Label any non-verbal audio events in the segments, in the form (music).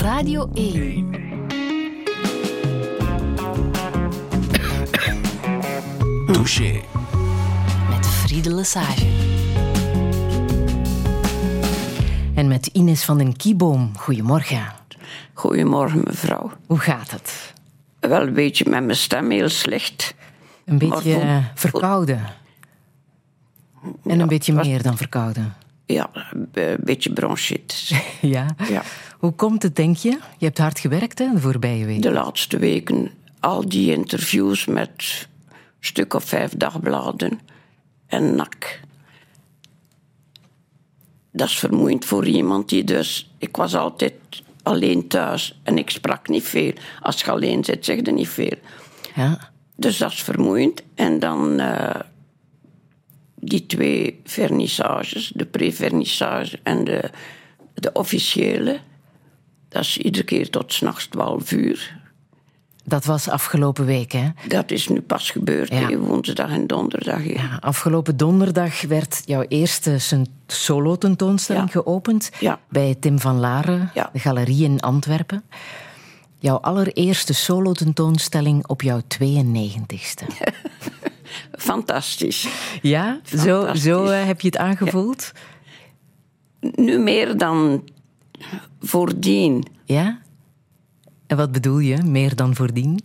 Radio 1. Touché. Met Friede Lesage. En met Ines van den Kieboom. Goedemorgen. Goedemorgen, mevrouw. Hoe gaat het? Wel een beetje met mijn stem heel slecht. Een beetje voor- eh, verkouden. En een beetje was- meer dan verkouden. Ja, een beetje bronchitis. (laughs) Ja. Ja. Hoe komt het, denk je? Je hebt hard gewerkt hè, de voorbije week. De laatste weken al die interviews met een stuk of vijf dagbladen en nak. Dat is vermoeiend voor iemand die dus... Ik was altijd alleen thuis en ik sprak niet veel. Als je alleen zit, zeg je niet veel. Ja. Dus dat is vermoeiend. En dan eh, die twee vernissages, de pre-vernissage en de, de officiële. Dat is iedere keer tot s'nachts 12 uur. Dat was afgelopen week, hè? Dat is nu pas gebeurd, Ja. woensdag en donderdag. Ja, afgelopen donderdag werd jouw eerste solo-tentoonstelling Ja. geopend Ja. bij Tim van Laren, de galerie in Antwerpen. Jouw allereerste solo-tentoonstelling op jouw 92ste. (laughs) Fantastisch. Ja, zo, Fantastisch. zo eh, heb je het aangevoeld? Nu meer dan voordien. Ja? En wat bedoel je, meer dan voordien?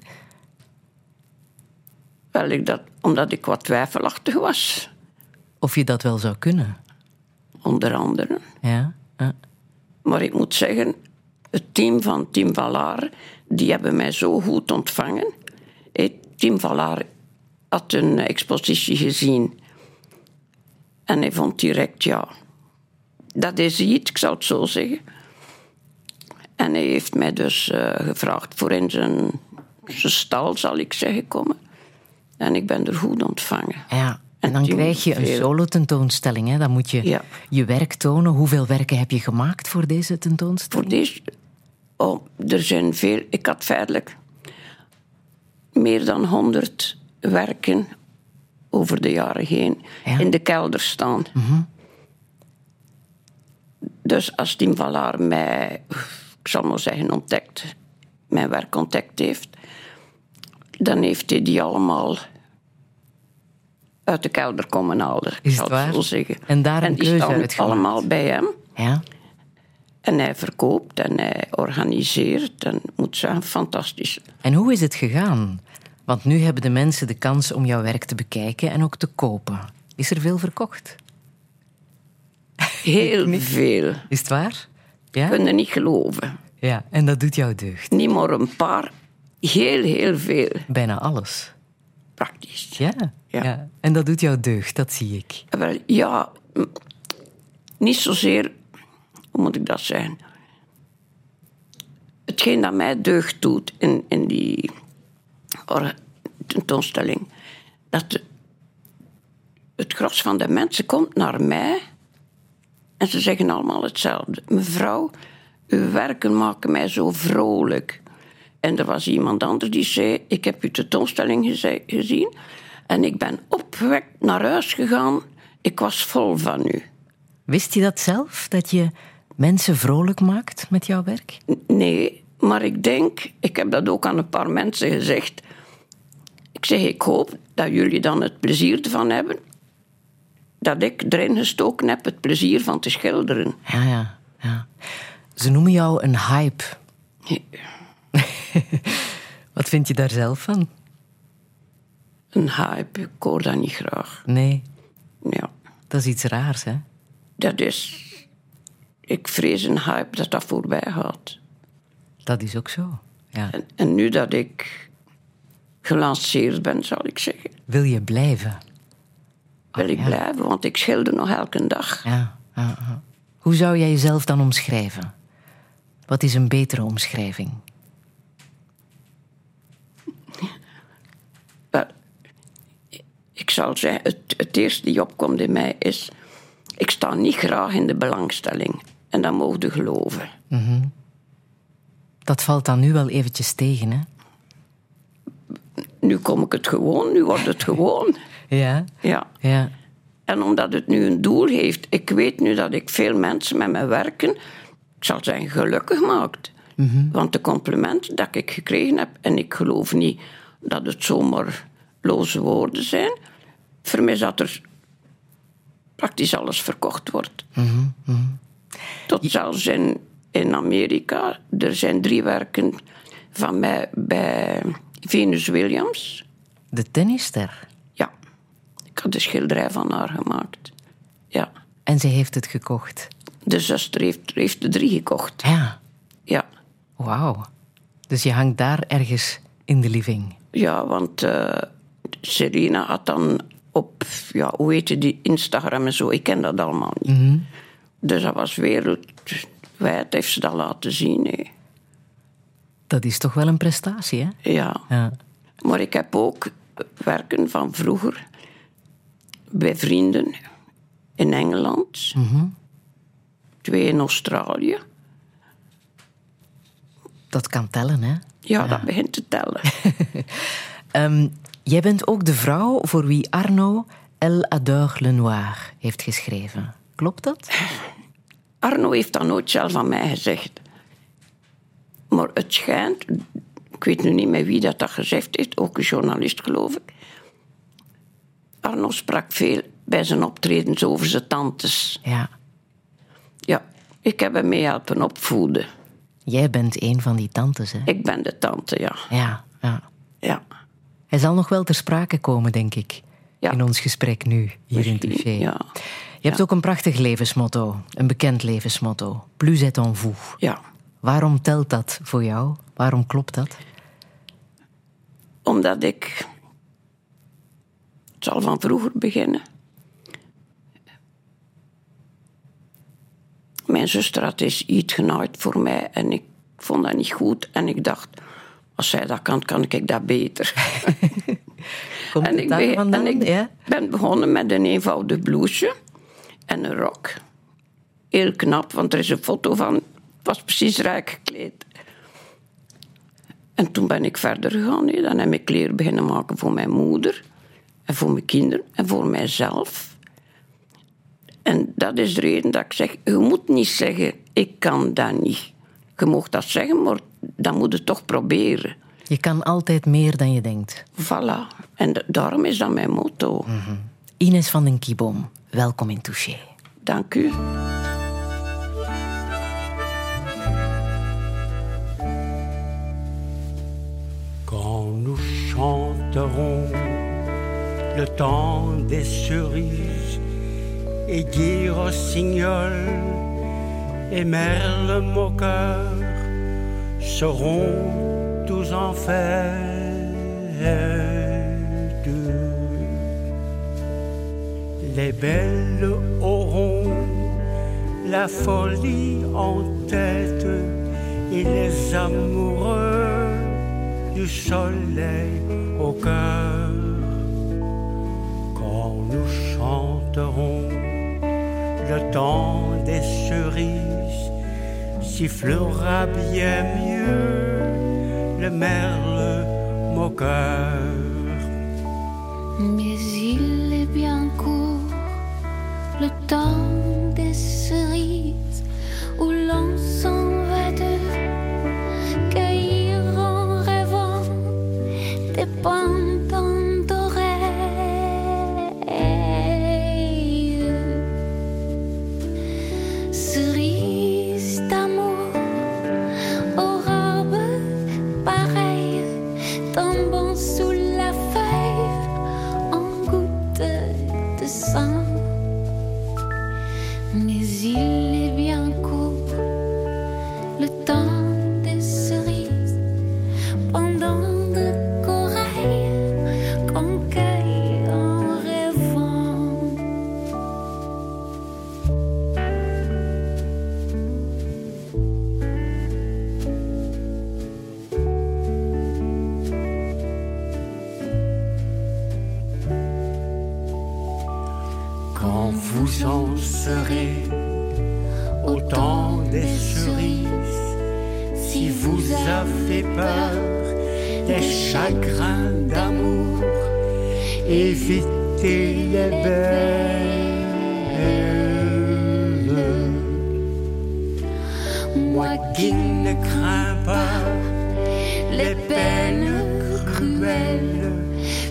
Wel, ik dat, omdat ik wat twijfelachtig was, Of je dat wel zou kunnen? onder andere. Ja? ja. Maar ik moet zeggen, het team van Tim Valaar, die hebben mij zo goed ontvangen. Eh, Tim Valaar had een expositie gezien. En hij vond direct, ja, dat is iets, ik zou het zo zeggen. En hij heeft mij dus eh, gevraagd voor in zijn, zijn stal, zal ik zeggen, komen. En ik ben er goed ontvangen. Ja, en dan krijg je een solo-tentoonstelling. hè. Dan moet je Ja. je werk tonen. Hoeveel werken heb je gemaakt voor deze tentoonstelling? Voor deze... Oh, er zijn veel... Ik had feitelijk meer dan honderd werken over de jaren heen Ja. in de kelder staan. Dus als Tim Valaar mij, ik zal maar zeggen, ontdekt, mijn werk ontdekt heeft, dan heeft hij die allemaal uit de kelder komen halen. ik Is zal het waar? zo zeggen. En daar een die staan uitgemaakt. allemaal bij hem. Ja? En hij verkoopt en hij organiseert. En moet zeggen, fantastisch. En hoe is het gegaan? Want nu hebben de mensen de kans om jouw werk te bekijken en ook te kopen. Is er veel verkocht? Heel (laughs) veel. Is het waar? Ja? Kunnen niet geloven. Ja, en dat doet jou deugd. Niet maar een paar. Heel, heel veel. Bijna alles. Praktisch. Ja. Ja. En dat doet jou deugd, dat zie ik. Wel, ja, niet zozeer, hoe moet ik dat zeggen? Hetgeen dat mij deugd doet in, in die tentoonstelling, dat het gros van de mensen komt naar mij en ze zeggen allemaal hetzelfde. Mevrouw, uw werken maken mij zo vrolijk. En er was iemand anders die zei: Ik heb uw tentoonstelling gezien en ik ben opgewekt naar huis gegaan. Ik was vol van u. Wist je dat zelf, dat je mensen vrolijk maakt met jouw werk? Nee, maar ik denk, ik heb dat ook aan een paar mensen gezegd. Ik zeg: Ik hoop dat jullie dan het plezier ervan hebben. Dat ik erin gestoken heb het plezier van te schilderen. Ja, ja, ja. Ze noemen jou een hype. (laughs) Wat vind je daar zelf van? Een hype, ik hoor dat niet graag. Nee, Ja, dat is iets raars, hè? dat is. Ik vrees een hype dat dat voorbij gaat. Dat is ook zo. Ja. En, en nu dat ik gelanceerd ben, zal ik zeggen, Wil je blijven? wil ik ja. blijven, want ik schilder nog elke dag. Ja. Hoe zou jij jezelf dan omschrijven? Wat is een betere omschrijving? Wel, ik zal zeggen, het, het eerste die opkomt in mij is... Ik sta niet graag in de belangstelling. En dat mogen geloven. Dat valt dan nu wel eventjes tegen, hè? Nu kom ik het gewoon, nu wordt het gewoon. (laughs) Ja, Ja. ja. En omdat het nu een doel heeft, ik weet nu dat ik veel mensen met me werken, ik zal zeggen, gelukkig maakt. Want de complimenten dat ik gekregen heb, en ik geloof niet dat het zomaar loze woorden zijn, voor mij dat er praktisch alles verkocht wordt. Tot zelfs in, in Amerika, er zijn drie werken van mij bij Venus Williams. De tennisster. Ja, ik had een schilderij van haar gemaakt. Ja, En ze heeft het gekocht. de zuster heeft, heeft de drie gekocht. Ja, Ja, wauw. Dus je hangt daar ergens in de living. ja want eh, Serena had dan op, ja, hoe heet je die, Instagram en zo, ik ken dat allemaal niet. Dus dat was wereldwijd, heeft ze dat laten zien. hè. Dat is toch wel een prestatie, hè? Ja. Ja. Maar ik heb ook werken van vroeger bij vrienden in Engeland, twee in Australië. Dat kan tellen, hè? Ja, dat begint te tellen. (laughs) Ehm, jij bent ook de vrouw voor wie Arno Elle adore le noir heeft geschreven. Klopt dat? (laughs) Arno heeft dat nooit zelf aan mij gezegd. Maar het schijnt, ik weet nu niet meer wie dat, dat gezegd heeft, ook een journalist geloof ik. Arno sprak veel bij zijn optredens over zijn tantes. Ja. Ja, ik heb hem mee helpen opvoeden. Jij bent een van die tantes, hè? Ik ben de tante, ja. Ja, ja. ja. Hij zal nog wel ter sprake komen, denk ik. Ja. In ons gesprek nu, hier in Misschien, Touché. ja. Je hebt ook een prachtig levensmotto. Een bekend levensmotto. Plus est en vous. Ja, Waarom telt dat voor jou? Waarom klopt dat? omdat ik... Het zal van vroeger beginnen. Mijn zuster had eens iets genaaid voor mij en ik vond dat niet goed. En ik dacht, als zij dat kan, kan ik dat beter. (laughs) Komt en ik, ben, en ik ja? ben begonnen met een eenvoudig blouseje en een rok. Heel knap, want er is een foto van. Het was precies rijk gekleed. En toen ben ik verder gegaan. Dan heb ik kleren beginnen maken voor mijn moeder. En voor mijn kinderen. En voor mijzelf. En dat is de reden dat ik zeg... Je moet niet zeggen, ik kan dat niet. Je mag dat zeggen, maar dan moet je toch proberen. Je kan altijd meer dan je denkt. Voilà. En da- daarom is dat mijn motto. Ines van den Kieboom, welkom in Touché. Dank u. Quand nous chanterons le temps des cerises et Guy Rossignol et Merle Moqueur seront tous en fête. Les belles auront la folie en tête et les amoureux du soleil au cœur. Quand nous chanterons le temps des cerises, sifflera bien mieux le merle moqueur. Le temps des cerises où l'on s'en va de cueillir en rêvant des pantons si vous avez peur des chagrins d'amour, évitez les belles. Moi qui ne craint pas les peines cruelles.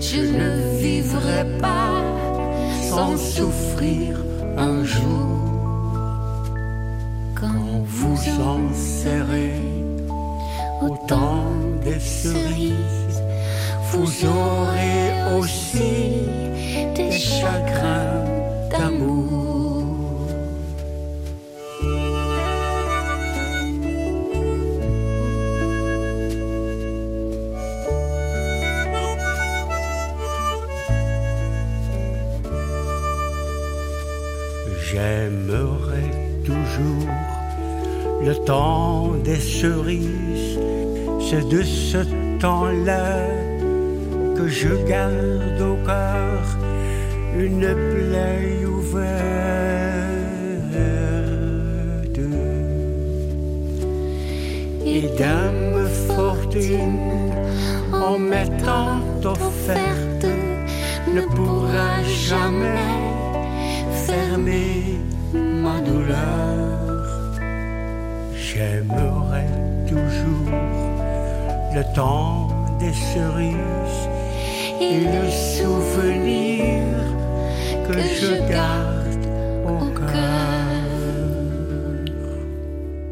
Je ne vivrai pas sans souffrir un jour. quand Vous en serrez au temps des cerises. Vous aurez aussi des chagrins d'amour. J'aimerai toujours le temps des cerises. C'est de ce temps-là que je garde au cœur une plaie ouverte. Et dame fortune, en m'étant offerte, ne pourra jamais fermer ma douleur. J'aimerai toujours le temps des cerises et le souvenir que je garde au cœur.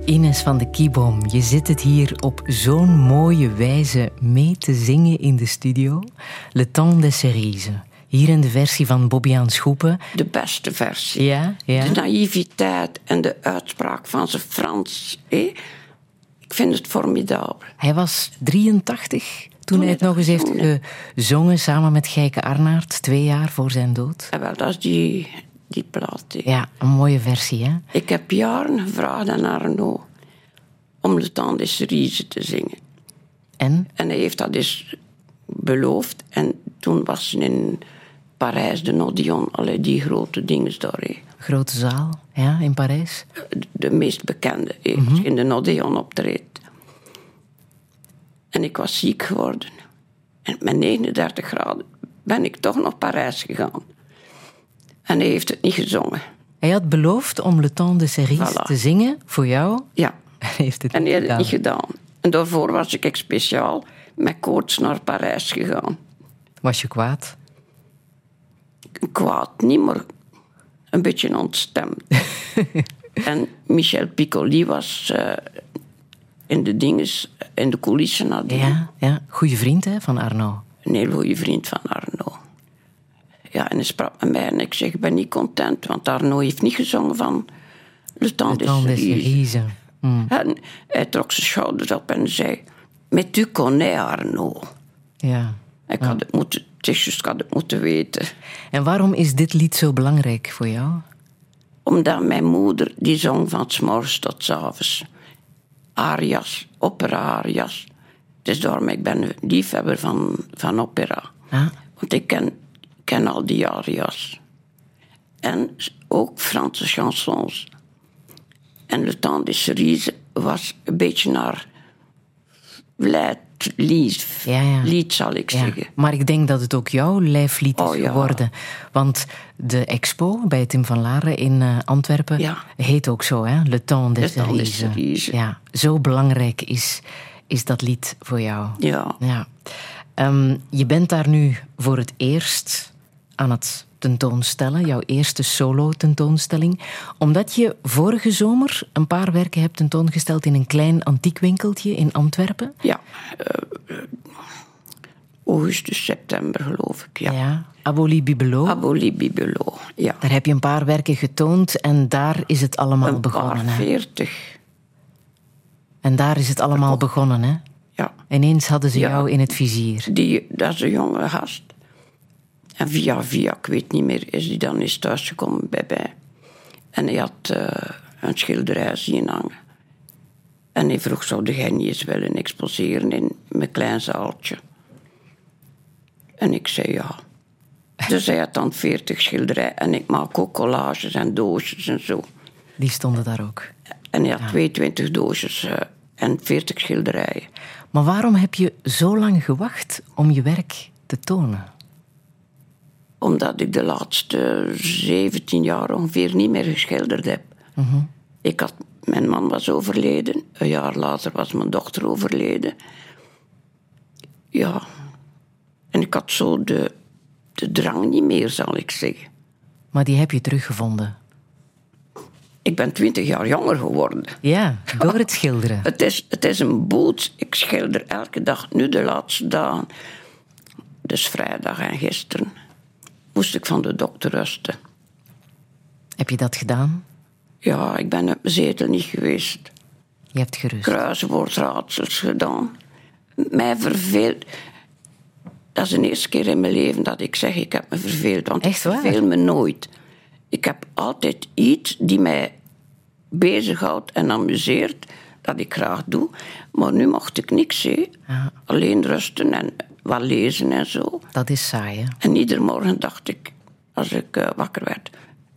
Ines van de Kieboom, je zit het hier op zo'n mooie wijze mee te zingen in de studio. Le temps des cerises. Hier in de versie van Bobbiaan Schoepen. De beste versie. Ja, ja. De naïviteit en de uitspraak van zijn Frans. hé. Ik vind het formidabel. Hij was 83 toen hij het nog eens heeft dat gezongen samen met Gijke Arnaert, twee jaar voor zijn dood. En wel, dat is die, die plaat. Ja, een mooie versie, hè? Ik heb jaren gevraagd aan Arnaud om Temps des Cerises te zingen. En? En hij heeft dat dus beloofd. En toen was ze in Parijs, de Odeon, alle die grote dingen daar. Grote zaal, ja, in Parijs. de meest bekende, eh, in de Odeon optreedt. En ik was ziek geworden. En met 39 graden ben ik toch naar Parijs gegaan. En hij heeft het niet gezongen. Hij had beloofd om Le Temps de Voilà. te zingen voor jou. Ja. (laughs) Hij heeft het En niet hij had het gedaan. niet gedaan. En daarvoor was ik speciaal met koorts naar Parijs gegaan. Was je kwaad? Kwaad niet, maar een beetje ontstemd. (laughs) en Michel Piccoli was eh, in de dinges, in de coulissen nadien. Ja, ja. Goeie vriend hè, van Arno. een heel goede vriend van Arno. Ja, en hij sprak met mij en ik zeg, ik ben niet content, want Arno heeft niet gezongen van Le Temps des. Cerises. Mm. En hij trok zijn schouders op en zei, mais tu connais Arno. Ja. Ik had het moeten, ik had het moeten weten. En waarom is dit lied zo belangrijk voor jou? Omdat mijn moeder, die zong van 's morgens tot 's avonds. Arias, opera-arias. Het is daarom, ik ben liefhebber van, van opera. Ah, Want ik ken, ken al die arias. En ook Franse chansons. En Le Temps des Cerises was een beetje naar lied, Ja, ja. lied zal ik ja. zeggen. Maar ik denk dat het ook jouw lijflied is Oh, ja. geworden. Want de expo bij Tim van Laren in eh, Antwerpen heet ook zo, hè? Le Temps des. Cerises. Ja, zo belangrijk is, is dat lied voor jou. Ja. Ja. Ehm, je bent daar nu voor het eerst aan het tentoonstellen, jouw eerste solo-tentoonstelling, omdat je vorige zomer een paar werken hebt tentoongesteld in een klein antiekwinkeltje in Antwerpen. Ja. eh, augustus, september geloof ik. Ja. Ja. Aboli Bibelo. Aboli Bibelo. Ja. Daar heb je een paar werken getoond en daar is het allemaal Een paar begonnen. Hè? veertig. En daar is het allemaal begonnen. Hè? Ja. Ineens hadden ze Ja. jou in het vizier. Die, dat is een jonge gast. En via via, ik weet niet meer, is die dan eens thuisgekomen bij mij. En hij had eh, een schilderij zien hangen. En hij vroeg, zou jij niet eens willen exposeren in mijn klein zaaltje? En ik zei ja. (laughs) Dus hij had dan veertig schilderijen. En ik maak ook collages en doosjes en zo. Die stonden daar ook. En hij had 22 doosjes eh, en 40 schilderijen. Maar waarom heb je zo lang gewacht om je werk te tonen? Omdat ik de laatste 17 jaar ongeveer niet meer geschilderd heb. Ik had mijn man was overleden. Een jaar later was mijn dochter overleden. Ja. En ik had zo de, de drang niet meer, zal ik zeggen. Maar die heb je teruggevonden. Ik ben twintig jaar jonger geworden. Ja, door het schilderen. (laughs) Het is, het is een boot. Ik schilder elke dag. Nu de laatste dagen. Dus vrijdag en gisteren moest ik van de dokter rusten. Heb je dat gedaan? Ja, ik ben op mijn zetel niet geweest. Je hebt gerust. Kruiswoordraadsels gedaan. Mij verveelt... Dat is de eerste keer in mijn leven dat ik zeg ik heb me verveeld. Want Echt ik waar? verveel me nooit. Ik heb altijd iets die mij bezighoudt en amuseert. Dat ik graag doe. Maar nu mocht ik niks, hè. Ja. Alleen rusten en wat lezen en zo. Dat is saai, hè? En iedere morgen dacht ik, als ik eh, wakker werd,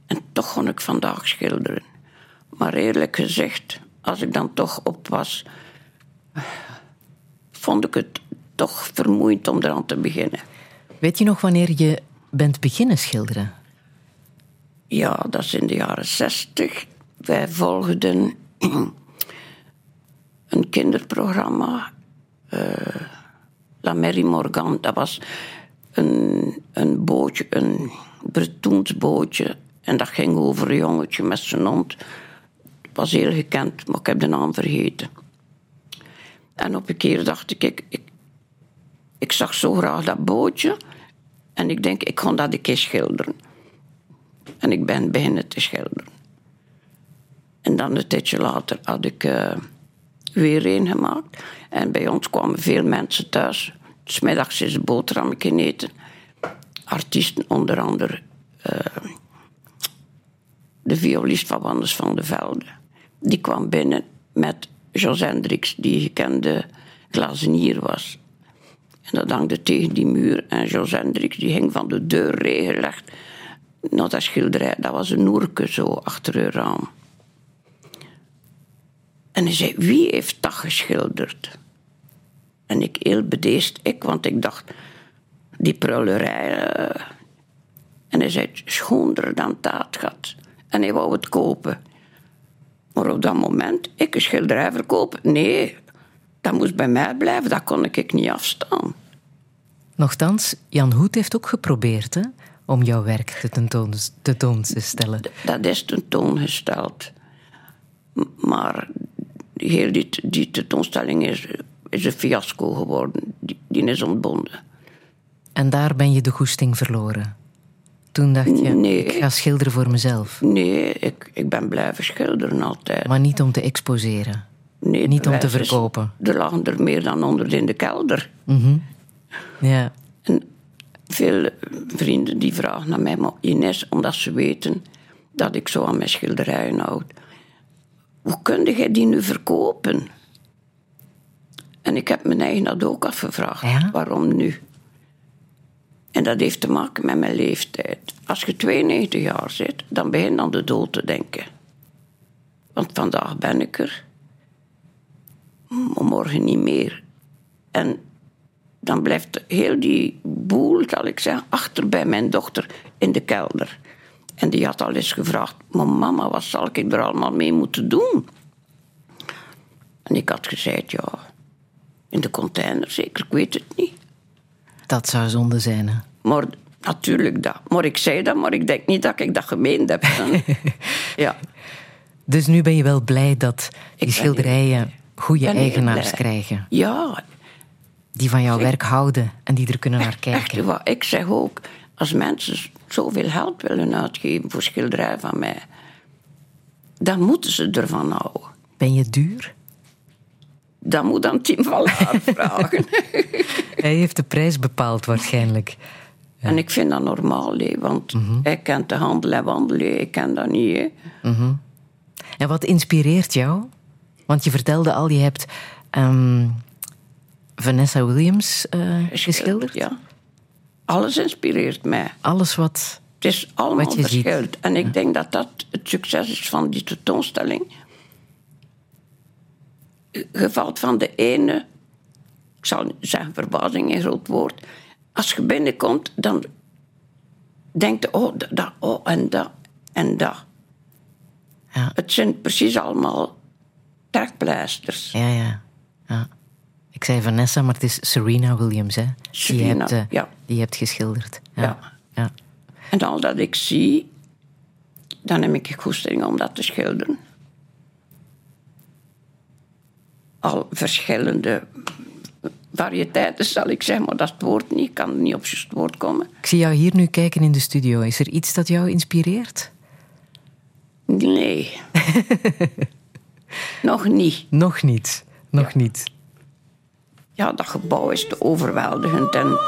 en toch kon ik vandaag schilderen. Maar eerlijk gezegd, als ik dan toch op was, vond ik het toch vermoeiend om eraan te beginnen. Weet je nog wanneer je bent beginnen schilderen? Ja, dat is in de jaren zestig. Wij volgden (clears throat) een kinderprogramma, eh, La Mary Morgan. Dat was een, een bootje, een Bretoens bootje. En dat ging over een jongetje met zijn hond. Was heel gekend, maar ik heb de naam vergeten. En op een keer dacht ik, ik, ik, zag zo graag dat bootje. En ik denk, ik kon dat een keer schilderen. En ik ben beginnen te schilderen. En dan een tijdje later had ik eh, weer een gemaakt. En bij ons kwamen veel mensen thuis. Smiddags is boterhammen eten. Artiesten, onder andere eh, de violist van Wannes van de Velde. Die kwam binnen met Jos Hendricks, die gekende glazenier was. En dat hangde tegen die muur. En Jos Hendricks die hing van de deur regelrecht naar dat schilderij. Dat was een noerke zo achter een raam. En hij zei, wie heeft dat geschilderd? En ik heel bedeesd, ik, want ik dacht, die prullerij. eh. En hij zei, schoonder dan taatgat. En hij wou het kopen. Maar op dat moment, ik een schilderij verkopen? Nee, dat moest bij mij blijven, dat kon ik niet afstaan. Nochtans, Jan Hoet heeft ook geprobeerd hè, om jouw werk te tentoon, te toon te stellen. Dat is tentoongesteld. M- Maar heel die, die tentoonstelling is, is een fiasco geworden. Die, die is ontbonden. En daar ben je de goesting verloren. Toen dacht je, Nee. ik ga schilderen voor mezelf. Nee, ik, ik ben blijven schilderen altijd. Maar niet om te exposeren. Nee, niet om te bewijs is- verkopen. Er lagen er meer dan honderd in de kelder. Ja. En veel vrienden die vragen naar mij, maar Ines, omdat ze weten dat ik zo aan mijn schilderijen houd. Hoe kun jij die nu verkopen? En ik heb mijn eigen dat ook afgevraagd. Ja? Waarom nu? En dat heeft te maken met mijn leeftijd. Als je 92 jaar zit, dan begin je aan de dood te denken. Want vandaag ben ik er, maar morgen niet meer. En dan blijft heel die boel, zal ik zeggen, achter bij mijn dochter in de kelder. En die had al eens gevraagd: Maar mama, wat zal ik er allemaal mee moeten doen? En ik had gezegd: Ja, in de container zeker, ik weet het niet. Dat zou zonde zijn. Hè? Maar natuurlijk dat. Maar ik zei dat, maar ik denk niet dat ik dat gemeend heb. (laughs) ja. Dus nu ben je wel blij dat die schilderijen goede eigenaars krijgen. ja, Die van jouw werk houden en die er kunnen naar Echt, kijken. waar. ik zeg ook, als mensen zoveel geld willen uitgeven voor schilderij van mij, dan moeten ze ervan houden. Ben je duur? Dat moet dan Tim van Laar (laughs) vragen. Hij heeft de prijs bepaald waarschijnlijk. En ik vind dat normaal, hè, want hij kent de handel en wandelen, ik ken dat niet. Hè. En wat inspireert jou? Want je vertelde al, je hebt ehm, Vanessa Williams eh, geschilderd. Ja. Alles inspireert mij. Alles wat... Het is allemaal Wat je ziet. verschillend. En ik denk dat dat het succes is van die tentoonstelling. Je valt van de ene, ik zal zeggen verbazing een groot woord. Als je binnenkomt, dan denkt je, oh, dat, dat, oh, en dat, en dat. Ja. Het zijn precies allemaal trekpleisters. Ja, ja, ja. Ik zei Vanessa, maar het is Serena Williams, hè? Die Serena, hebt, eh, ja. die je hebt geschilderd. Ja. Ja. ja. En al dat ik zie, dan heb ik goesting om dat te schilderen. Al verschillende variëteiten, zal ik zeggen, maar dat is het woord niet. Ik kan er niet op het woord komen. Ik zie jou hier nu kijken in de studio. Is er iets dat jou inspireert? Nee. (laughs) Nog niet. Nog niet. Nog niet. Ja, dat gebouw is te overweldigend en...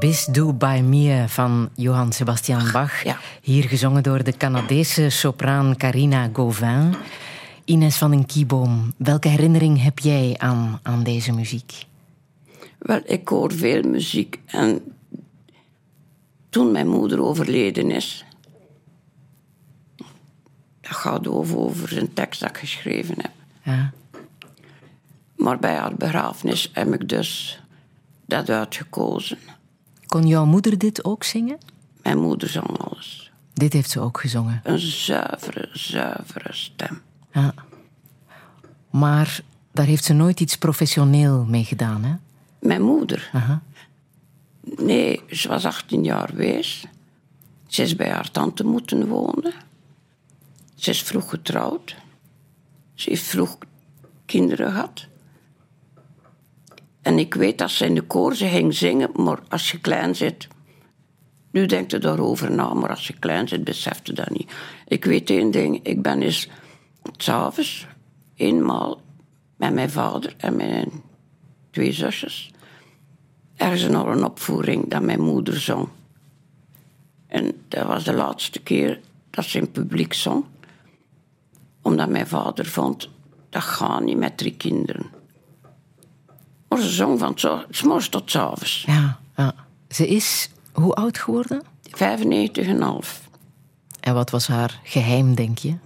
Bis du bei mir van Johann Sebastian Bach. ja. Hier gezongen door de Canadese sopraan Carina Gauvin. Ines van den Kieboom, welke herinnering heb jij aan, aan deze muziek? Wel, ik hoor veel muziek. En toen mijn moeder overleden is... Dat gaat over, over een tekst dat ik geschreven heb. Ja. Maar bij haar begrafenis heb ik dus dat uitgekozen. Kon jouw moeder dit ook zingen? Mijn moeder zong alles. Dit heeft ze ook gezongen. Een zuivere, zuivere stem. Ja. Maar daar heeft ze nooit iets professioneel mee gedaan, hè? Mijn moeder? Aha. Nee, ze was 18 jaar geweest. Ze is bij haar tante moeten wonen. Ze is vroeg getrouwd. Ze heeft vroeg kinderen gehad. En ik weet dat ze in de koor ze ging zingen, maar als je klein zit... Nu denkt je daarover na, maar als je klein zit, beseft je dat niet. Ik weet één ding, ik ben eens s'avonds eenmaal met mijn vader en mijn twee zusjes ergens naar een opvoering dat mijn moeder zong. En dat was de laatste keer dat ze in publiek zong. Omdat mijn vader vond, dat gaat niet met drie kinderen. Maar ze zong van zo- tot 's avonds. Ja, ja. Ze is hoe oud geworden? 95,5. En wat was haar geheim, denk je?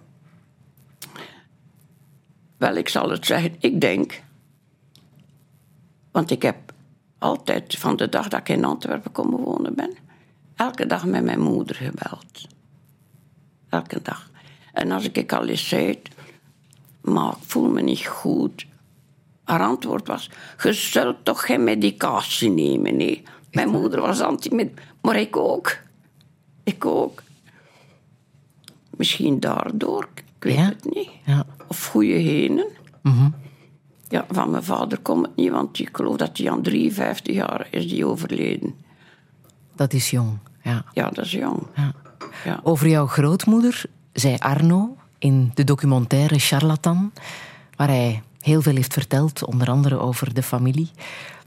Wel, ik zal het zeggen, ik denk. Want ik heb altijd, van de dag dat ik in Antwerpen komen wonen ben, elke dag met mijn moeder gebeld. Elke dag. En als ik al eens zei, maar ik voel me niet goed. Haar antwoord was, je zult toch geen medicatie nemen, nee. Mijn moeder was anti maar ik ook. Ik ook. Misschien daardoor, ik weet Ja? het niet. Ja. Of goede henen. Ja, van mijn vader komt het niet, want ik geloof dat hij aan 53 jaar is die overleden. Dat is jong. Ja. Ja, dat is jong. Ja. Ja. Over jouw grootmoeder zei Arno in de documentaire Charlatan, waar hij heel veel heeft verteld, onder andere over de familie,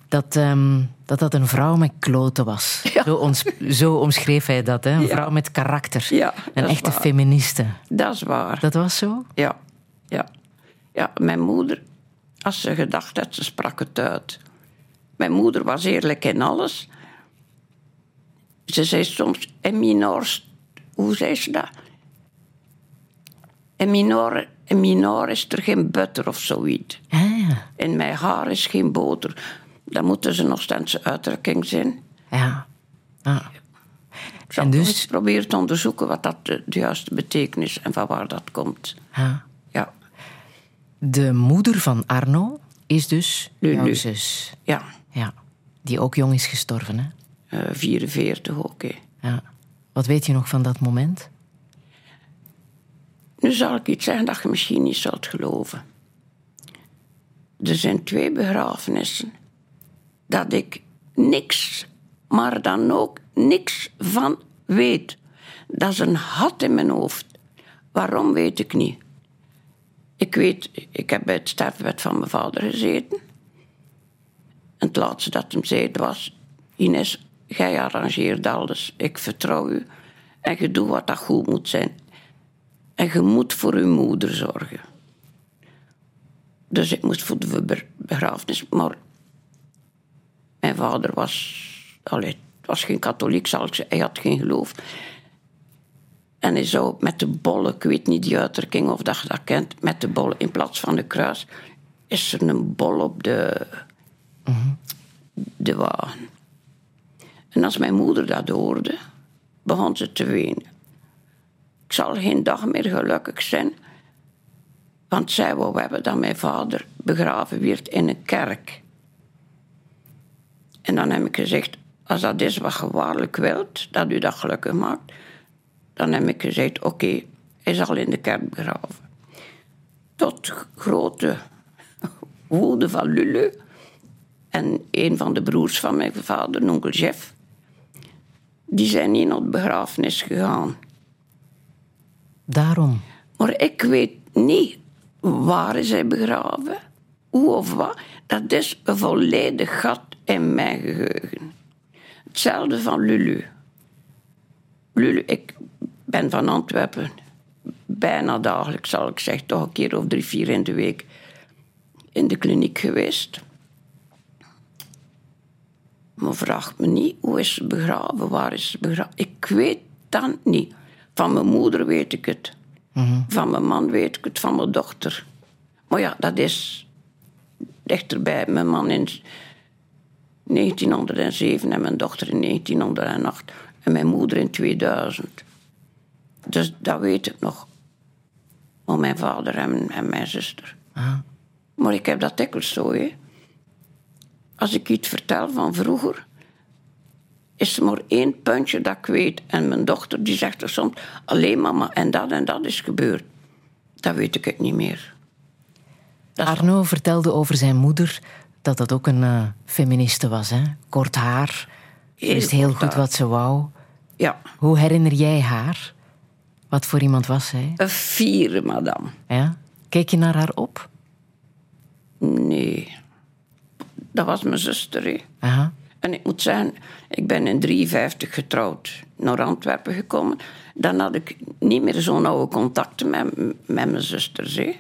dat ehm, dat, dat een vrouw met kloten was. (laughs) Zo, ons, zo omschreef hij dat, hè? een Ja. vrouw met karakter. Ja, een echte waar. feministe. Dat is waar. Dat was zo? Ja, ja. Ja, mijn moeder, als ze gedacht had, ze sprak het uit. Mijn moeder was eerlijk in alles. Ze zei soms, en minor, hoe zei ze dat? En minor, en minor is er geen butter of zoiets. Ah, ja. En mijn haar is geen boter. Dat moeten ze nog steeds uitdrukking zijn. Ja. Ah. Ik zal En dus... proberen te onderzoeken wat dat de, de juiste betekenis en van waar dat komt. ja. Ja, De moeder van Arno is dus jouw zus. ja. Ja. Die ook jong is gestorven, hè? Eh 44 ook. hè. Ja. Wat weet je nog van dat moment? Nu zal ik iets zeggen dat je misschien niet zult geloven. Er zijn twee begrafenissen dat ik niks, maar dan ook niks van weet. Dat is een had in mijn hoofd. Waarom weet ik niet. Ik weet, ik heb bij het sterfbed van mijn vader gezeten. En het laatste dat hem zei was... Ines, jij arrangeert alles. Ik vertrouw u. En je doet wat dat goed moet zijn. En je moet voor uw moeder zorgen. Dus ik moest voor de be- begrafenis. Maar mijn vader was, allee, was geen katholiek, zal ik zeggen. Hij had geen geloof. En hij zou met de bollen, ik weet niet die uitdrukking of dat je dat kent, met de bollen in plaats van de kruis, is er een bol op de, de wagen. En als mijn moeder dat hoorde, begon ze te wenen. Ik zal geen dag meer gelukkig zijn. Want zij wou hebben dat mijn vader begraven werd in een kerk. En dan heb ik gezegd, als dat is wat je waarlijk wilt, dat u dat gelukkig maakt, dan heb ik gezegd, oké, hij zal in de kerk begraven. Tot grote woede van Lulu en een van de broers van mijn vader, onkel Jeff, die zijn niet naar de begrafenis gegaan. Daarom. Maar ik weet niet waar hij begraven, hoe of wat. Dat is een volledig gat in mijn geheugen. Hetzelfde van Lulu. Lulu, ik ben van Antwerpen. Bijna dagelijks, zal ik zeggen, toch een keer of drie, vier in de week in de kliniek geweest. Maar vraag me niet, hoe is ze begraven, waar is ze begraven? Ik weet dat niet. Van mijn moeder weet ik het. Van mijn man weet ik het, van mijn dochter. Maar ja, dat is dichterbij. Mijn man in 1907 en mijn dochter in 1908. En mijn moeder in 2000. Dus dat weet ik nog. Maar mijn vader en, en mijn zuster. Maar ik heb dat dikwijls zo, hè. Als ik iets vertel van vroeger, is er maar één puntje dat ik weet. En mijn dochter die zegt er soms, alleen mama, en dat en dat is gebeurd. Dat weet ik het niet meer. Dat is- Arno vertelde over zijn moeder dat dat ook een eh, feministe was. Hè? Kort haar, Heel wist heel goed haar. wat ze wou. Ja, Hoe herinner jij haar? Wat voor iemand was zij? een vierde madame. Ja? Keek je naar haar op? Nee, dat was mijn zuster, hè. Aha. En ik moet zeggen, ik ben in 53 getrouwd, naar Antwerpen gekomen. Dan had ik niet meer zo'n oude contacten met, met mijn zusters. Hè.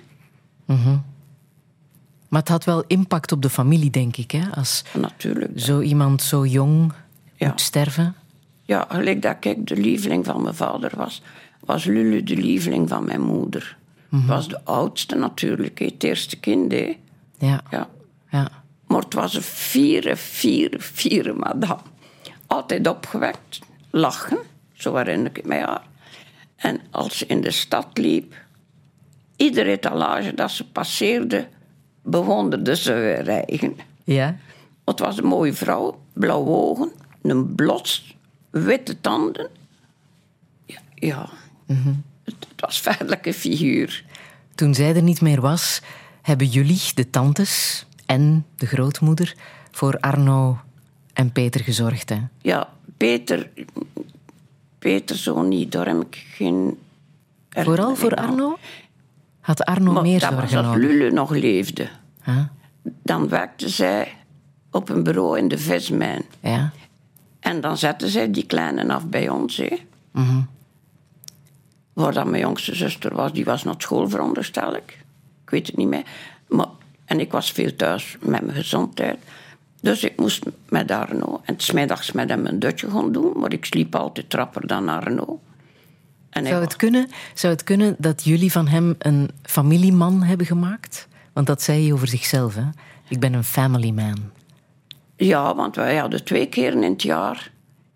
Maar het had wel impact op de familie, denk ik. Hè? Als Natuurlijk. zo iemand zo jong Ja. moet sterven. Ja, gelijk dat ik de lieveling van mijn vader was, was Lulu de lieveling van mijn moeder. Was de oudste natuurlijk, het eerste kind. Hè. Ja. Ja. ja. Maar het was een vierde, vierde, vierde madame. Altijd opgewekt, lachen, zo herinner ik mij haar. En als ze in de stad liep, iedere etalage dat ze passeerde, bewonderde ze haar eigen. Ja? Het was een mooie vrouw, blauwe ogen, een blots, witte tanden. ja. Het, het was feitelijk een figuur. Toen zij er niet meer was, hebben jullie, de tantes en de grootmoeder, voor Arno en Peter gezorgd. Hè? Ja, Peter, Peter zo niet, daar heb ik geen... Vooral voor. Arno? Had Arno Maar meer dat was zorgen als nodig? Lulu nog leefde. Huh? Dan werkte zij op een bureau in de vismijn. Ja. En dan zette zij die kleine af bij ons. Hè. Mhm. Waar dan mijn jongste zuster was, die was naar school, veronderstel ik. Ik weet het niet meer. Maar, en ik was veel thuis met mijn gezondheid. Dus ik moest met Arno. En smiddags met hem een dutje gaan doen. Maar ik sliep altijd trapper dan Arno. En Zou was- het, kunnen, zou het kunnen dat jullie van hem een familieman hebben gemaakt? Want dat zei hij over zichzelf. Hè? Ik ben een family man. Ja, want wij hadden twee keer in het jaar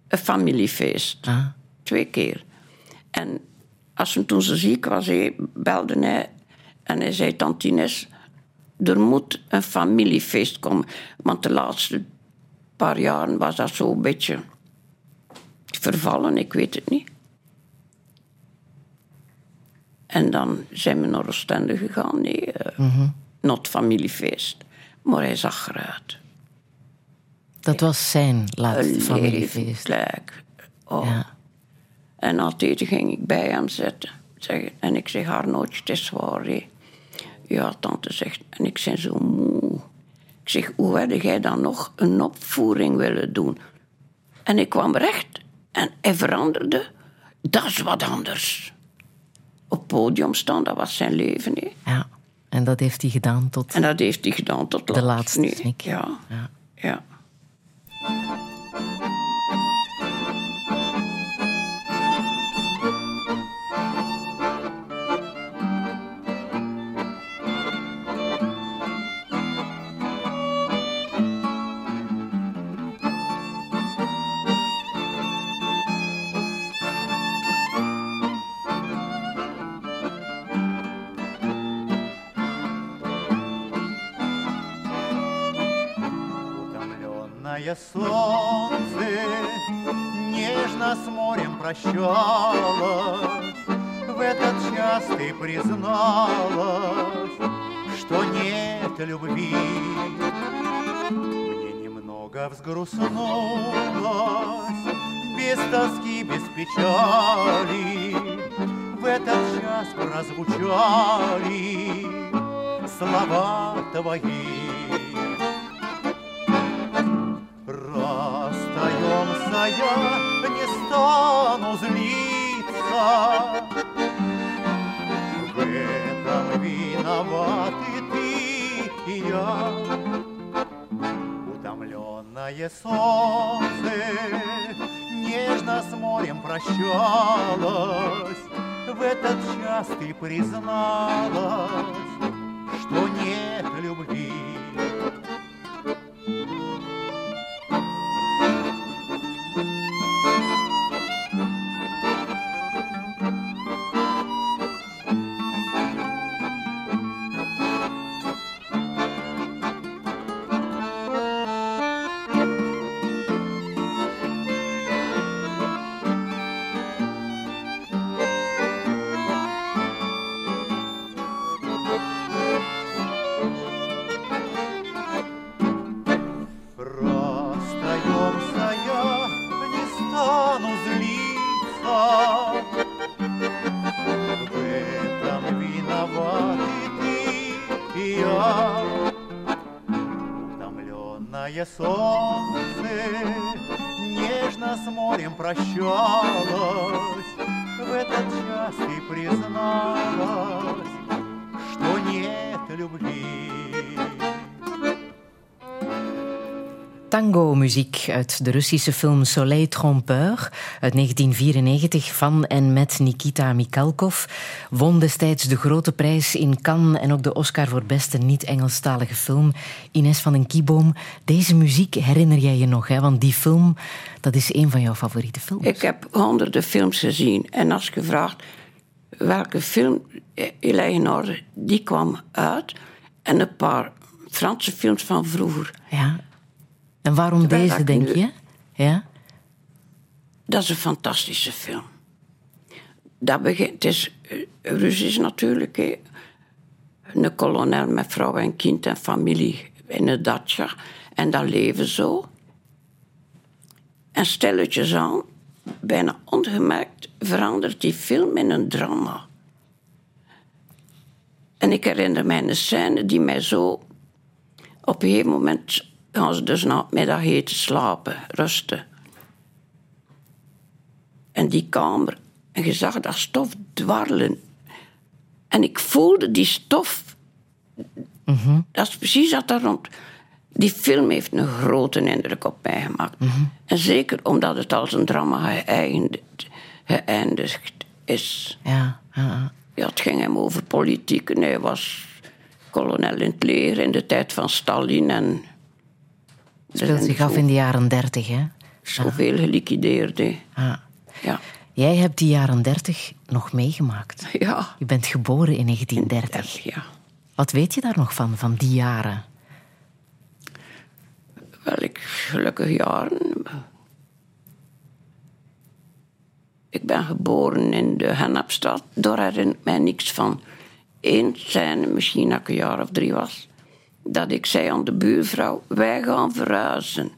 een familiefeest. Ah. Twee keer. En als hem toen ze ziek was, hij belde hij en hij zei: Tante Ines, er moet een familiefeest komen. Want de laatste paar jaren was dat zo een beetje vervallen, ik weet het niet. En dan zijn we naar Oostende gegaan. Nee, eh, not familiefeest. Maar hij zag eruit. Dat was zijn laatste Een familiefeest. Oh. Ja. En altijd ging ik bij hem zitten. En ik zeg, Arnootje, het is waar. hè." Ja, tante zegt, en ik ben zo moe. Ik zeg, hoe had jij dan nog een opvoering willen doen? En ik kwam recht en hij veranderde. Dat is wat anders. Op podium staan, dat was zijn leven. ja. En dat heeft hij gedaan tot... En dat heeft hij gedaan tot De laatst. laatste. Ja. Ja. ja. Утомленное солнце нежно с морем прощалось. В этот час ты призналась, что нет любви. Мне немного взгрустнулось, без тоски, без печали. В этот час прозвучали слова твои. Я не стану злиться. В этом виноваты ты и я. Утомленное солнце нежно с морем прощалось. В этот час ты призналась, что нет любви. Uit de Russische film Soleil Trompeur uit 1994 van en met Nikita Mikhalkov. Won destijds de grote prijs in Cannes en ook de Oscar voor beste niet-Engelstalige film. Ines van den Kieboom, deze muziek herinner jij je nog, hè? want die film dat is een van jouw favoriete films. Ik heb honderden films gezien. En als je vraagt welke film Eleanor, die kwam uit. En een paar Franse films van vroeger. Ja. En waarom Terwijl deze, denk nu- je? Ja? Dat is een fantastische film. dat begint, het is eh, ruzies natuurlijk. Een kolonel met vrouw en kind en familie in een dacha. En dat leven zo. En stilletjes aan, bijna ongemerkt, verandert die film in een drama. En ik herinner mij een scène die mij zo... Op een gegeven moment gaan ze dus na het middag eten slapen, rusten. En die kamer, en je zag dat stof dwarrelen. En ik voelde die stof. Dat is precies wat daar rond. Die film heeft een grote indruk op mij gemaakt. En zeker omdat het als een drama geëindigd, geëindigd is. Ja, ja. Ja, het ging hem over politiek. En hij was kolonel in het leger in de tijd van Stalin. En Speelt zich af in de jaren dertig, hè? zoveel geliquideerd. hè. Ja. Ja. Jij hebt die jaren dertig nog meegemaakt. (laughs) Ja. Je bent geboren in 1930. ja. Wat weet je daar nog van, van die jaren? Wel, ik gelukkig jaren. Ik ben geboren in de Hennepstad. Daar herinnert mij niks van. Eén scène, misschien dat ik een jaar of drie was, dat ik zei aan de buurvrouw: Wij gaan verhuizen.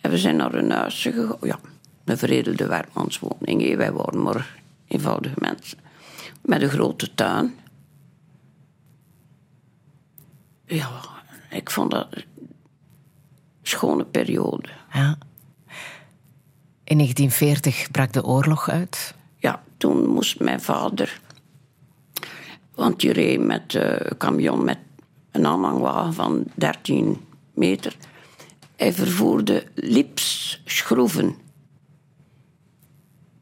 En we zijn naar een huisje gegaan. Ja, een veredelde werkmanswoning. Wij waren maar eenvoudige mensen. Met een grote tuin. Ja, ik vond dat een schone periode. Ja. In 1940 brak de oorlog uit. Ja, toen moest mijn vader... Want die reed met eh, een camion met een aanhangwagen van 13 meter. Hij vervoerde lipsschroeven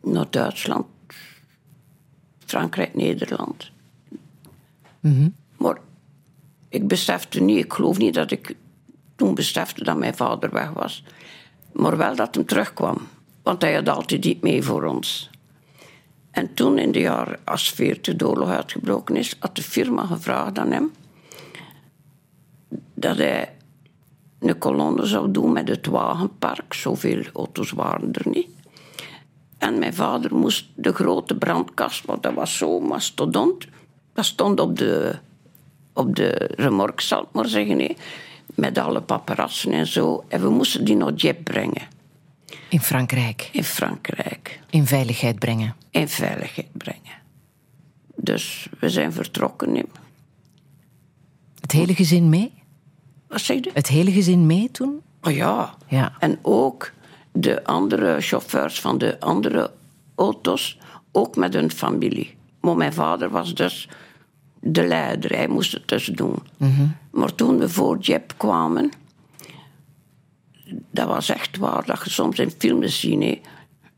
naar Duitsland, Frankrijk, Nederland. Maar ik besefte niet, ik geloof niet dat ik toen besefte dat mijn vader weg was. Maar wel dat hem terugkwam. Want hij had altijd iets mee voor ons. En toen in de jaren als 40 de oorlog uitgebroken is, had de firma gevraagd aan hem dat hij een kolonne zou doen met het wagenpark. Zoveel auto's waren er niet. En mijn vader moest de grote brandkast, want dat was zo mastodont, dat stond op de, op de remork, zal ik maar zeggen, met alle paparazzen en zo. En we moesten die naar Dieppe brengen, In Frankrijk. in Frankrijk. In veiligheid brengen. In veiligheid brengen. Dus we zijn vertrokken. Het hele gezin mee? Wat zeg je? Het hele gezin mee toen? Oh ja. Ja. En ook de andere chauffeurs van de andere auto's, ook met hun familie. Maar mijn vader was dus de leider, hij moest het dus doen. Maar toen we voor Jep kwamen, dat was echt waar, dat je soms in films ziet.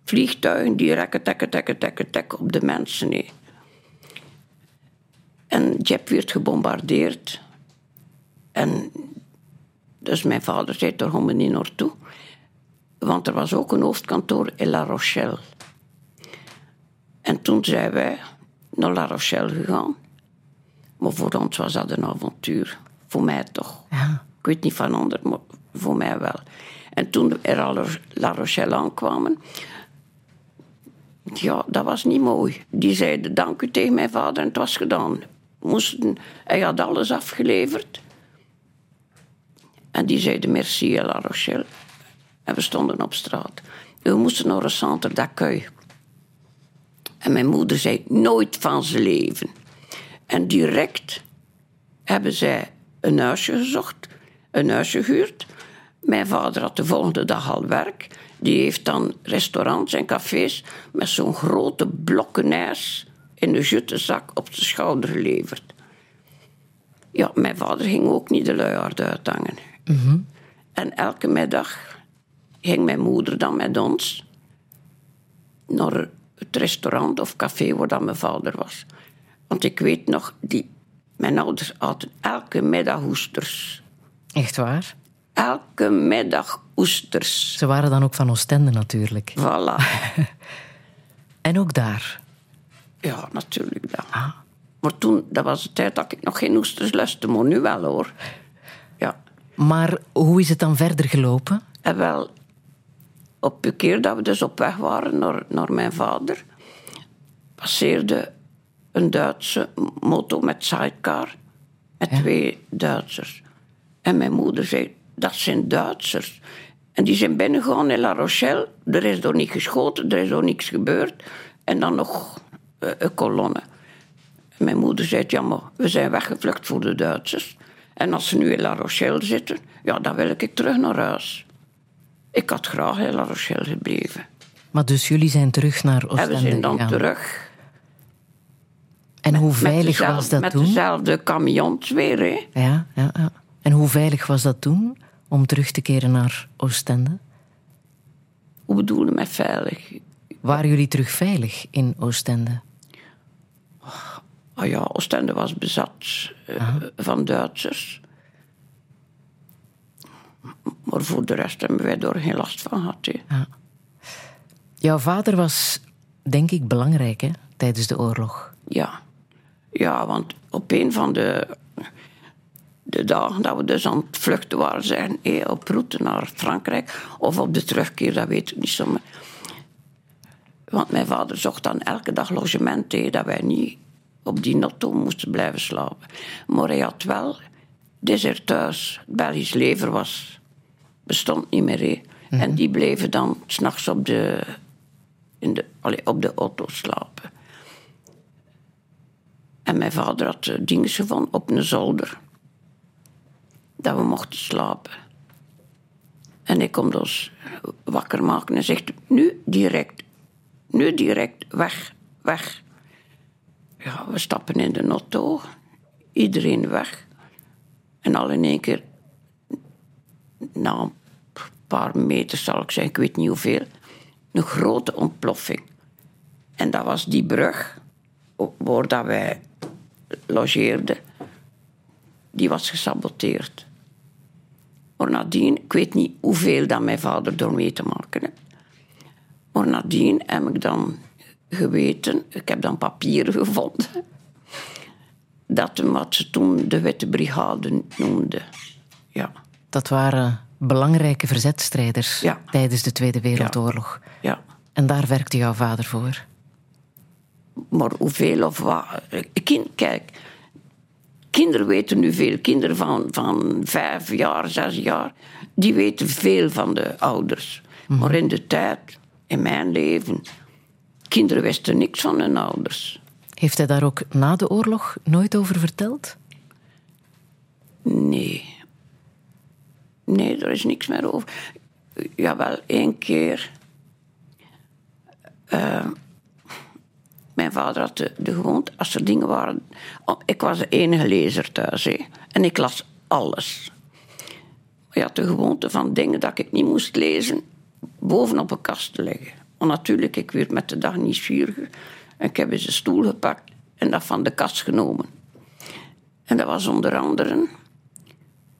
Vliegtuigen die rekken, tekken, tekken, tekken, tekken op de mensen. En Jep werd gebombardeerd. En dus mijn vader zei, daar gaan we niet naartoe. Want er was ook een hoofdkantoor in La Rochelle. En toen zijn wij naar La Rochelle gegaan. Maar voor ons was dat een avontuur. Voor mij toch. Ja. Ik weet niet van anderen, maar voor mij wel. En toen we in La- Rochelle aankwamen... Ja, dat was niet mooi. Die zeiden dank u tegen mijn vader en het was gedaan. Moesten, hij had alles afgeleverd. En die zeiden merci à La Rochelle. En we stonden op straat. We moesten naar een centre d'accueil. En mijn moeder zei nooit van zijn leven. En direct hebben zij een huisje gezocht, een huisje gehuurd. Mijn vader had de volgende dag al werk. Die heeft dan restaurants en cafés met zo'n grote blokken ijs in een juttezak op de schouder geleverd. Ja, mijn vader ging ook niet de luiaard uithangen. En elke middag ging mijn moeder dan met ons naar het restaurant of café waar dan mijn vader was. Want ik weet nog, die, mijn ouders hadden elke middag oesters. Echt waar? Elke middag oesters. Ze waren dan ook van Oostende natuurlijk. Voilà. (laughs) En ook daar. Ja, natuurlijk dat. Maar toen, dat was de tijd dat ik nog geen oesters lustte, maar nu wel hoor. Maar hoe is het dan verder gelopen? En wel, op een keer dat we dus op weg waren naar, naar mijn vader, passeerde een Duitse moto met sidecar. Met twee Duitsers. En mijn moeder zei, dat zijn Duitsers. En die zijn binnengegaan in La Rochelle. Er is door niet geschoten, er is door niks gebeurd. En dan nog eh, een kolonne. Mijn moeder zei, ja maar we zijn weggevlucht voor de Duitsers. En als ze nu in La Rochelle zitten, ja dan wil ik terug naar huis. Ik had graag in La Rochelle gebleven. Maar dus jullie zijn terug naar En we Oostende zijn dan gegaan. terug. En hoe Met veilig dezelfde- was dat met toen? dezelfde camions weer, hè. Ja, ja, ja. En hoe veilig was dat toen om terug te keren naar Oostende? Hoe bedoel je met veilig? Waren jullie terug veilig in Oostende? Ja, Oostende was bezat eh, van Duitsers. Maar voor de rest hebben wij er geen last van gehad. hè. Jouw vader was, denk ik, belangrijk hè, tijdens de oorlog. Ja. ja, want op een van de, de dagen dat we dus aan het vluchten waren, zijn op route naar Frankrijk of op de terugkeer, dat weet ik niet zo. maar- Want mijn vader zocht dan elke dag logement, hé, dat wij niet op die notto moesten blijven slapen. Maar hij had wel deserteurs. Het Belgisch lever was, bestond niet meer. hé. En die bleven dan s'nachts op de, in de, allee, op de auto slapen. En mijn vader had eh, dingen gevonden op een zolder. Dat we mochten slapen. En ik kom dus wakker maken en zegt: Nu direct, nu direct, weg, weg. Ja, we stappen in de auto, iedereen weg. En al in één keer, na een paar meter zal ik zeggen, ik weet niet hoeveel, een grote ontploffing. En dat was die brug waar dat wij logeerden. Die was gesaboteerd. Maar ik weet niet hoeveel dat mijn vader door mee te maken heeft. Maar nadien heb ik dan geweten, ik heb dan papieren gevonden, dat wat ze toen de Witte Brigade noemden. Ja, Dat waren belangrijke verzetstrijders Ja. tijdens de Tweede Wereldoorlog. ja. En daar werkte jouw vader voor. Maar hoeveel of wat? Kind, kijk, kinderen weten nu veel. Kinderen van, van vijf jaar, zes jaar, die weten veel van de ouders. Maar in de tijd, in mijn leven, kinderen wisten niks van hun ouders. Heeft hij daar ook na de oorlog nooit over verteld? Nee. Nee, er is niks meer over. Jawel, één keer. eh, mijn vader had de, de gewoonte, als er dingen waren. oh, ik was de enige lezer thuis, hè, en ik las alles. Hij had de gewoonte van dingen dat ik niet moest lezen, bovenop een kast te leggen. Maar natuurlijk, ik werd met de dag nieuwsgieriger. En ik heb eens een stoel gepakt en dat van de kast genomen. En dat was onder andere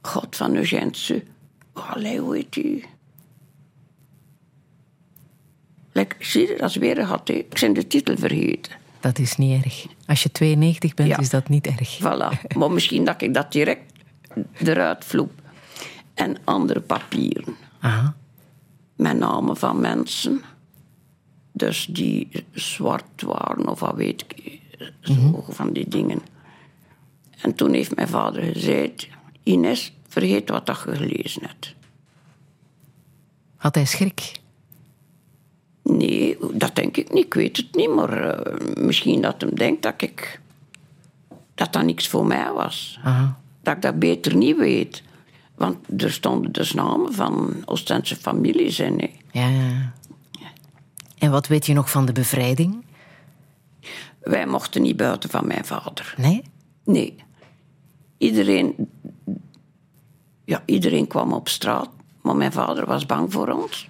God van Eugène Allee, hoe heet die? Like, zie je, dat is weer een gat. Ik ben de titel vergeten. Dat is niet erg. Als je 92 bent, Ja. is dat niet erg. Voilà. maar misschien dat ik dat direct eruit vloep. En andere papieren. Aha. Met namen van mensen. Dus die zwart waren of wat weet ik. Zo van die dingen. En toen heeft mijn vader gezegd... Ines, vergeet wat dat je gelezen hebt. Had hij schrik? Nee, dat denk ik niet. Ik weet het niet. Maar eh, misschien dat hem denkt dat ik... Dat dat niks voor mij was. Aha. Dat ik dat beter niet weet. Want er stonden dus namen van Oostense families in. hè. Ja. ja. En wat weet je nog van de bevrijding? Wij mochten niet buiten van mijn vader. Nee? Nee. Iedereen, ja, iedereen kwam op straat, maar mijn vader was bang voor ons.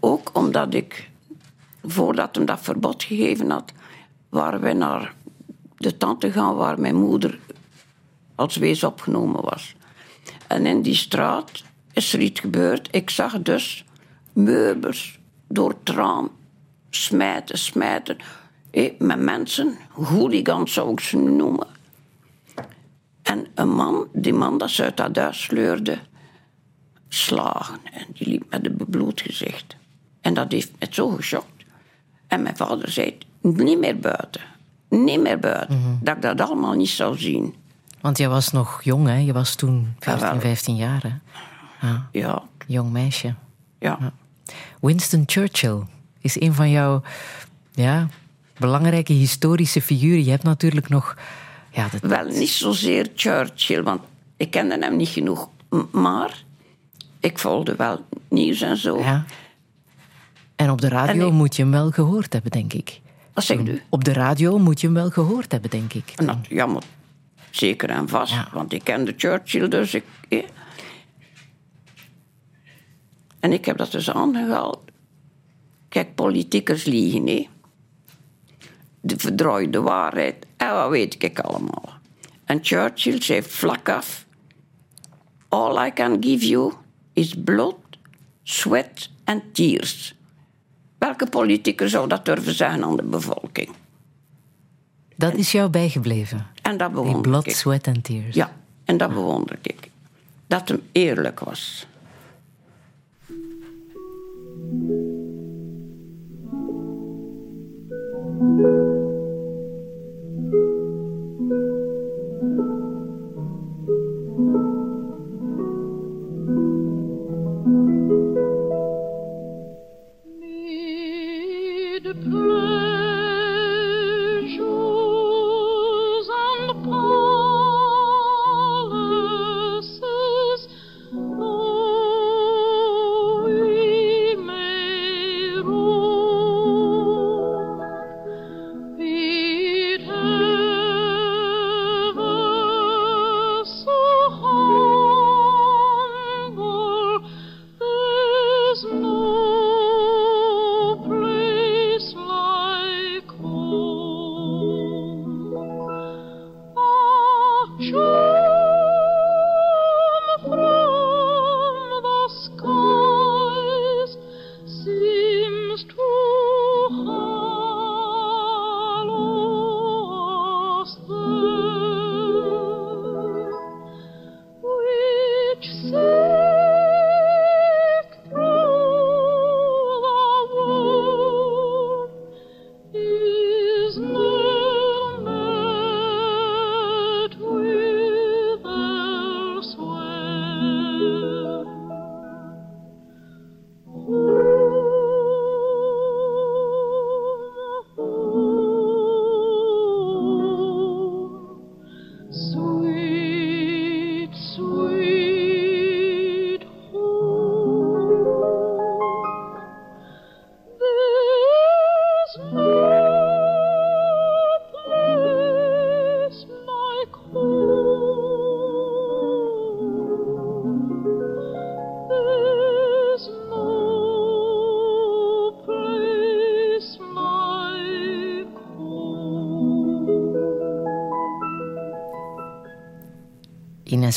Ook omdat ik, voordat hem dat verbod gegeven had, waren wij naar de tante gaan waar mijn moeder als wees opgenomen was. En in die straat is er iets gebeurd. Ik zag dus meubels door het raam smijten, smijten. Hé, met mensen, hooligans zou ik ze noemen. En een man, die man dat ze uit dat huis sleurde, slagen. En die liep met een bebloed gezicht. En dat heeft me zo geschokt. En mijn vader zei, niet meer buiten. Niet meer buiten. Mhm. Dat ik dat allemaal niet zou zien. Want jij was nog jong, hè? Je was toen 14, Jawel. 15 jaar, hè? Ja, Jong meisje. ja. Winston Churchill is een van jouw ja, belangrijke historische figuren. Je hebt natuurlijk nog... Ja, dat, Wel, niet zozeer Churchill, want ik kende hem niet genoeg. Maar ik volgde wel nieuws en zo. ja. En op de radio ik- moet je hem wel gehoord hebben, denk ik. Wat zegt u? Op de radio moet je hem wel gehoord hebben, denk ik. En dat, ja, maar zeker en vast. Ja. Want ik kende Churchill, dus ik... En ik heb dat dus aangehaald. Kijk, politiekers liegen, hè. De verdrooide waarheid. En wat weet ik allemaal. En Churchill zei vlak af... All I can give you is blood, sweat and tears. Welke politicus zou dat durven zeggen aan de bevolking? Dat is jou bijgebleven. En dat Die bewonder blood, ik. sweat and tears. Ja, en dat bewonder ik. Dat hem eerlijk was. thank you.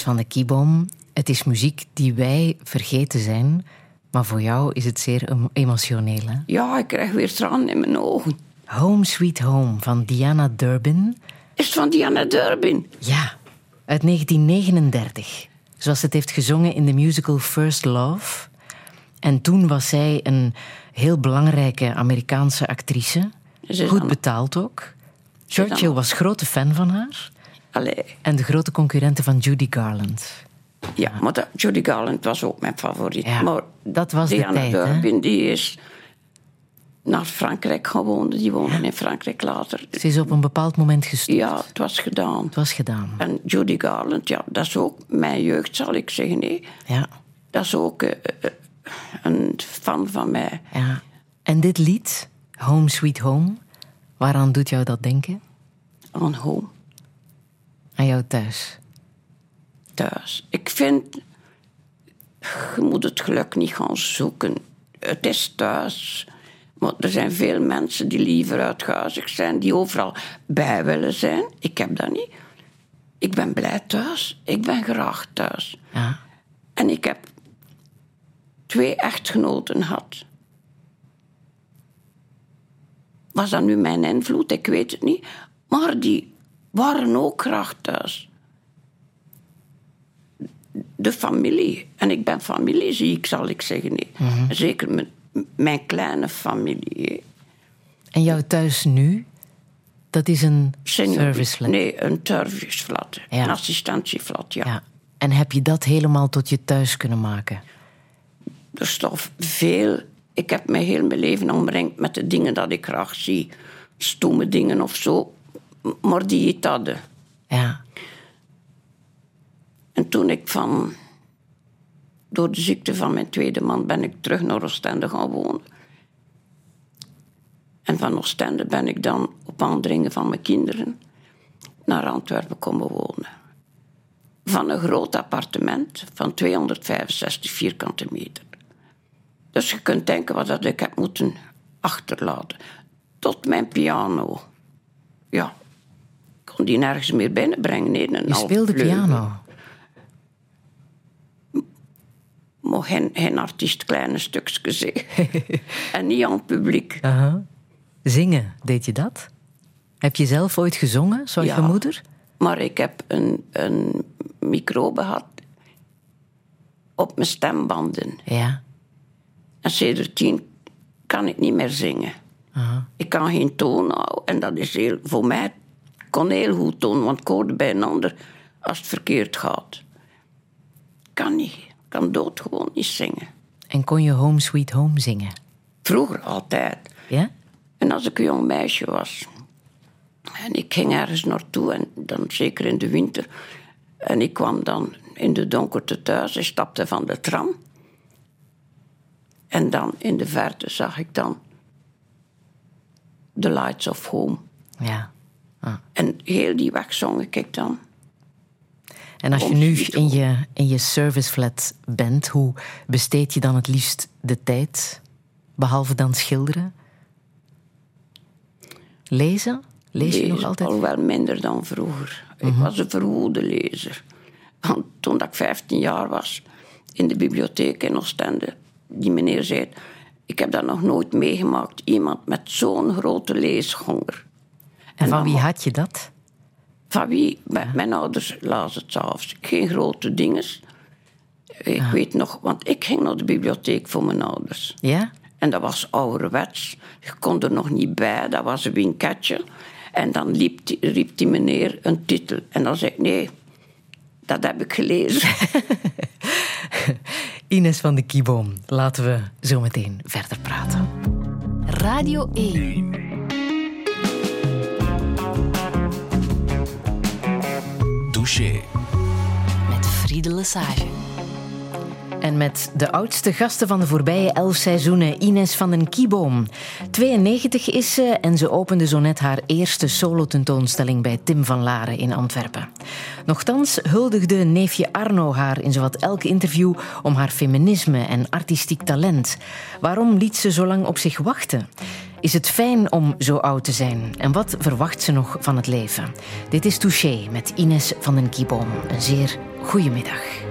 Van de Kieboom, het is muziek die wij vergeten zijn, maar voor jou is het zeer em- emotioneel. Hè? Ja, ik krijg weer tranen in mijn ogen. Home Sweet Home van Diana Durbin. Is het van Diana Durbin? Ja, uit 1939. Zoals het heeft gezongen in de musical First Love. En toen was zij een heel belangrijke Amerikaanse actrice. Goed betaald ook. Churchill was grote fan van haar. Allee, En de grote concurrente van Judy Garland. ja, maar dat, Judy Garland was ook mijn favoriet. Ja, maar dat was de tijd, hè? Durbin, die is naar Frankrijk gewoond. Die woonde in Frankrijk later. Ze is op een bepaald moment gestopt. Ja, het was gedaan. Het was gedaan. En Judy Garland, ja, dat is ook mijn jeugd, zal ik zeggen. Nee. Ja, Dat is ook eh, eh, een fan van mij. ja. En dit lied, Home Sweet Home, waaraan doet jou dat denken? Aan home, Aan jou thuis. thuis. Ik vind, je moet het geluk niet gaan zoeken. Het is thuis. Maar er zijn veel mensen die liever uithuizig zijn, die overal bij willen zijn. Ik heb dat niet. Ik ben blij thuis. Ik ben graag thuis. Ja. En ik heb twee echtgenoten gehad. Was dat nu mijn invloed? Ik weet het niet. Maar die waren ook graag thuis. De familie. En ik ben familieziek, zal ik zeggen. nee. Zeker mijn, mijn kleine familie. En jouw thuis nu, dat is een serviceflat. Nee, een serviceflat. Ja. Een assistentieflat, ja. Ja. En heb je dat helemaal tot je thuis kunnen maken? Er is toch veel... Ik heb mij heel mijn leven omringd met de dingen dat ik graag zie. Stomme dingen of zo. Maar die het hadden. Ja. En toen ik van... Door de ziekte van mijn tweede man ben ik terug naar Oostende gaan wonen. En van Oostende ben ik dan op aandringen van mijn kinderen naar Antwerpen komen wonen. Van een groot appartement van 265 vierkante meter. Dus je kunt denken wat dat ik heb moeten achterlaten. Tot mijn piano. Ja, kon die nergens meer binnenbrengen. Nee, een Je speelde vleugel. piano. Maar geen, geen artiest kleine stukjes. (laughs) en niet aan het publiek. Zingen, deed je dat? Heb je zelf ooit gezongen, zoals Ja. je moeder? Maar ik heb een, een microbe gehad op mijn stembanden. Ja. En sindsdien kan ik niet meer zingen. Ik kan geen toon houden. En dat is heel, voor mij, kon heel goed toon, want ik hoorde bij een ander als het verkeerd gaat. Kan niet. Ik kan dood gewoon niet zingen. En kon je Home Sweet Home zingen? Vroeger altijd. Ja? En als ik een jong meisje was en ik ging ergens naartoe, en dan zeker in de winter, en ik kwam dan in de donkerte thuis, ik stapte van de tram. En dan in de verte zag ik dan The Lights of Home. Ja. Ah. En heel die weg zong ik dan. En als je nu in je, in je serviceflat bent, hoe besteed je dan het liefst de tijd? Behalve dan schilderen? Lezen? Lees je nog Lezen, altijd? Al wel minder dan vroeger. Ik was een verwoede lezer. Want toen ik 15 jaar was, in de bibliotheek in Oostende, die meneer zei... Ik heb dat nog nooit meegemaakt. Iemand met zo'n grote leeshonger. En van wie had je dat? Van wie? Mijn, mijn ouders lazen het s'avonds. Geen grote dingen. Ik weet nog, want ik ging naar de bibliotheek voor mijn ouders. Ja? En dat was ouderwets. Je kon er nog niet bij, dat was een winketje. En dan liep die, riep die meneer een titel. En dan zei ik, nee, dat heb ik gelezen. (laughs) Ines van de Kieboom. Laten we zo meteen verder praten. Radio 1. Met Friede Lesage. En met de oudste gasten van de voorbije elf seizoenen, Ines van den Kieboom. 92 is ze en ze opende zo net haar eerste solotentoonstelling bij Tim van Laren in Antwerpen. Nochtans huldigde neefje Arno haar in zowat elk interview om haar feminisme en artistiek talent. Waarom liet ze zo lang op zich wachten? Is het fijn om zo oud te zijn? En wat verwacht ze nog van het leven? Dit is Touché met Ines van den Kieboom. Een zeer goede middag.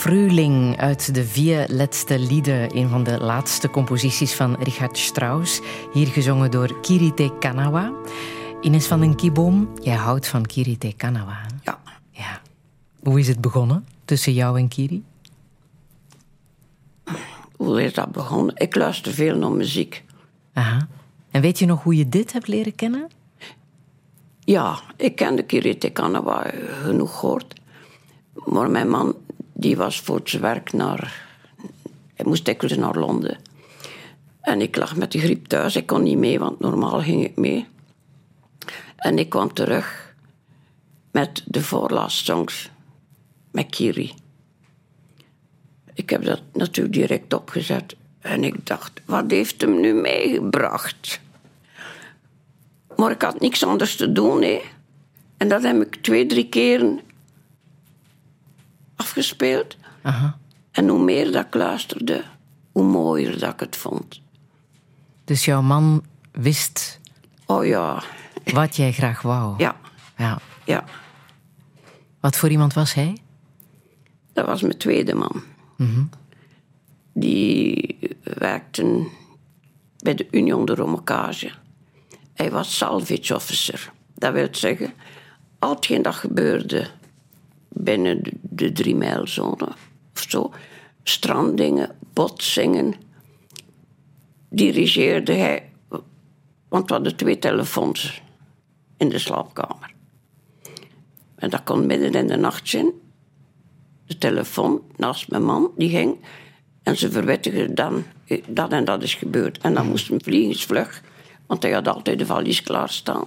Frühling uit de Vier Letzte Lieden, een van de laatste composities van Richard Strauss, hier gezongen door Kirite Kanawa. Ines van den Kieboom, jij houdt van Kirite Kanawa. Ja. Ja. Hoe is het begonnen tussen jou en Kiri? Hoe is dat begonnen? Ik luister veel naar muziek. Aha. En weet je nog hoe je dit hebt leren kennen? Ja, ik kende Kirite Kanawa genoeg gehoord. Maar mijn man, die was voor zijn werk naar... Hij moest dikwijls naar Londen. En ik lag met de griep thuis. Ik kon niet mee, want normaal ging ik mee. En ik kwam terug met de voorlaatste songs met Kiri. Ik heb dat natuurlijk direct opgezet. En ik dacht, wat heeft hem nu meegebracht? Maar ik had niks anders te doen, hè. En dat heb ik twee, drie keren afgespeeld. Aha. En hoe meer dat ik luisterde, hoe mooier dat ik het vond. Dus jouw man wist Oh ja, wat jij graag wou. ja, ja. ja. Wat voor iemand was hij? Dat was mijn tweede man. Die werkte bij de Union de Romocage. Hij was salvage officer. Dat wil zeggen, al hetgeen dat gebeurde binnen de, de drie mijlzone of zo, strandingen, botsingen, dirigeerde hij. Want we hadden twee telefoons in de slaapkamer. En dat kon midden in de nacht zijn de telefoon naast mijn man, die ging. En ze verwittigden dan, eh, dat en dat is gebeurd. En dan moest een vliegensvlug, want hij had altijd de valies klaarstaan.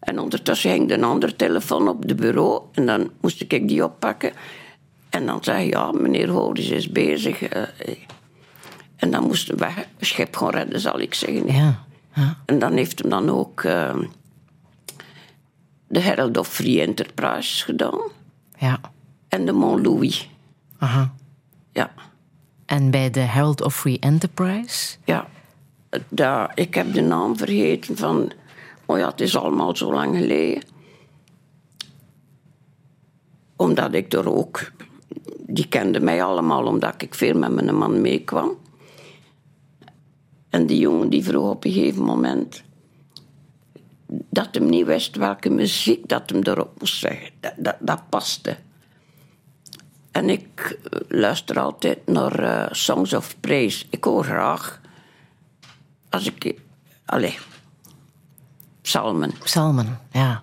En ondertussen hing een andere telefoon op de bureau. En dan moest ik die oppakken. En dan zei hij, ja, meneer Horis is bezig. eh, eh. En dan moesten we schip gaan redden, zal ik zeggen. Ja. ja. En dan heeft hem dan ook eh, de Herald of Free Enterprise gedaan. ja. En de Mont Louis. Aha. Ja. En bij de Herald of Free Enterprise? Ja, daar, ik heb de naam vergeten van. Oh ja, het is allemaal zo lang geleden. Omdat ik er ook. Die kenden mij allemaal omdat ik veel met mijn man meekwam. En die jongen die vroeg op een gegeven moment. dat hem niet wist welke muziek dat hem erop moest zeggen. Dat, dat, paste. En ik eh, luister altijd naar eh, Songs of Praise. Ik hoor graag als ik. Allee. Psalmen. Psalmen, ja.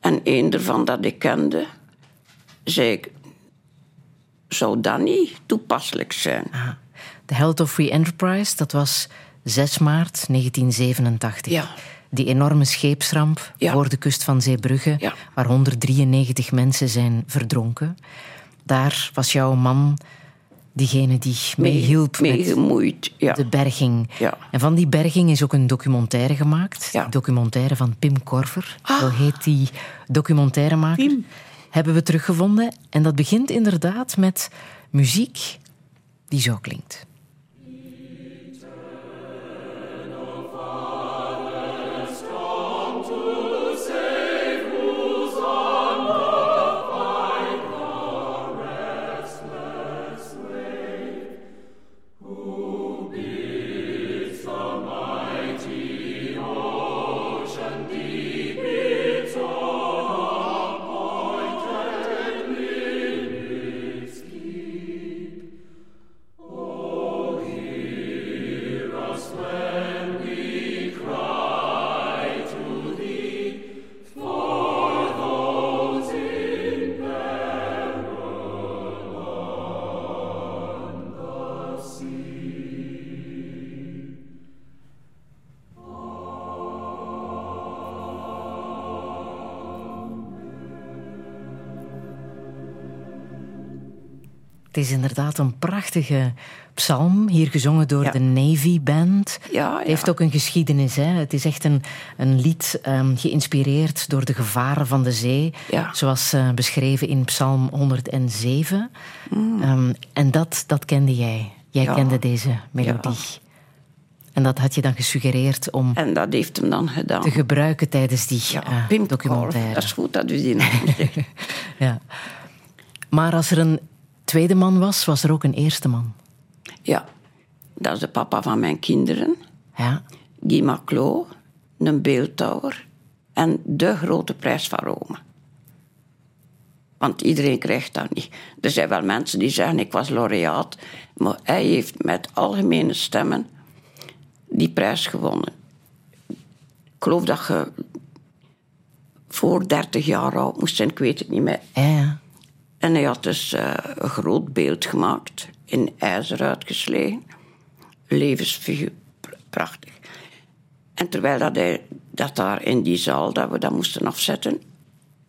En een ervan dat ik kende, zei ik. Zou dat niet toepasselijk zijn? De Herald of Free Enterprise, dat was 6 maart 1987. Ja. Die enorme scheepsramp Ja. voor de kust van Zeebrugge, Ja. waar 193 mensen zijn verdronken. Daar was jouw man diegene die meehielp mee met gemoeid. Ja. de berging. Ja. En van die berging is ook een documentaire gemaakt. Ja. Documentaire van Pim Korver. Zo heet die documentairemaker. Pim. Hebben we teruggevonden. En dat begint inderdaad met muziek die zo klinkt. Het is inderdaad een prachtige psalm, hier gezongen door Ja. de Navy Band. Ja, ja. Heeft ook een geschiedenis. Hè? Het is echt een, een lied ehm, geïnspireerd door de gevaren van de zee, zoals eh, beschreven in Psalm 107. Mm. Ehm, en dat, dat kende jij. Jij kende deze melodie. En dat had je dan gesuggereerd om En dat heeft hem dan gedaan. te gebruiken tijdens die Korf, documentaire. dat is goed dat u die naam (laughs) zegt. Ja. Maar als er een tweede man was, was er ook een eerste man. Ja, dat is de papa van mijn kinderen. Ja. Guy Maclot, een beeldhouwer en de grote prijs van Rome. Want iedereen krijgt dat niet. Er zijn wel mensen die zeggen ik was laureaat, maar hij heeft met algemene stemmen die prijs gewonnen. Ik geloof dat je voor 30 jaar oud moest zijn, ik weet het niet meer. Ja. En hij had dus eh, een groot beeld gemaakt, in ijzer uitgeslagen. Levensfiguur, pr- prachtig. En terwijl dat, hij, dat daar in die zaal, dat we dat moesten afzetten,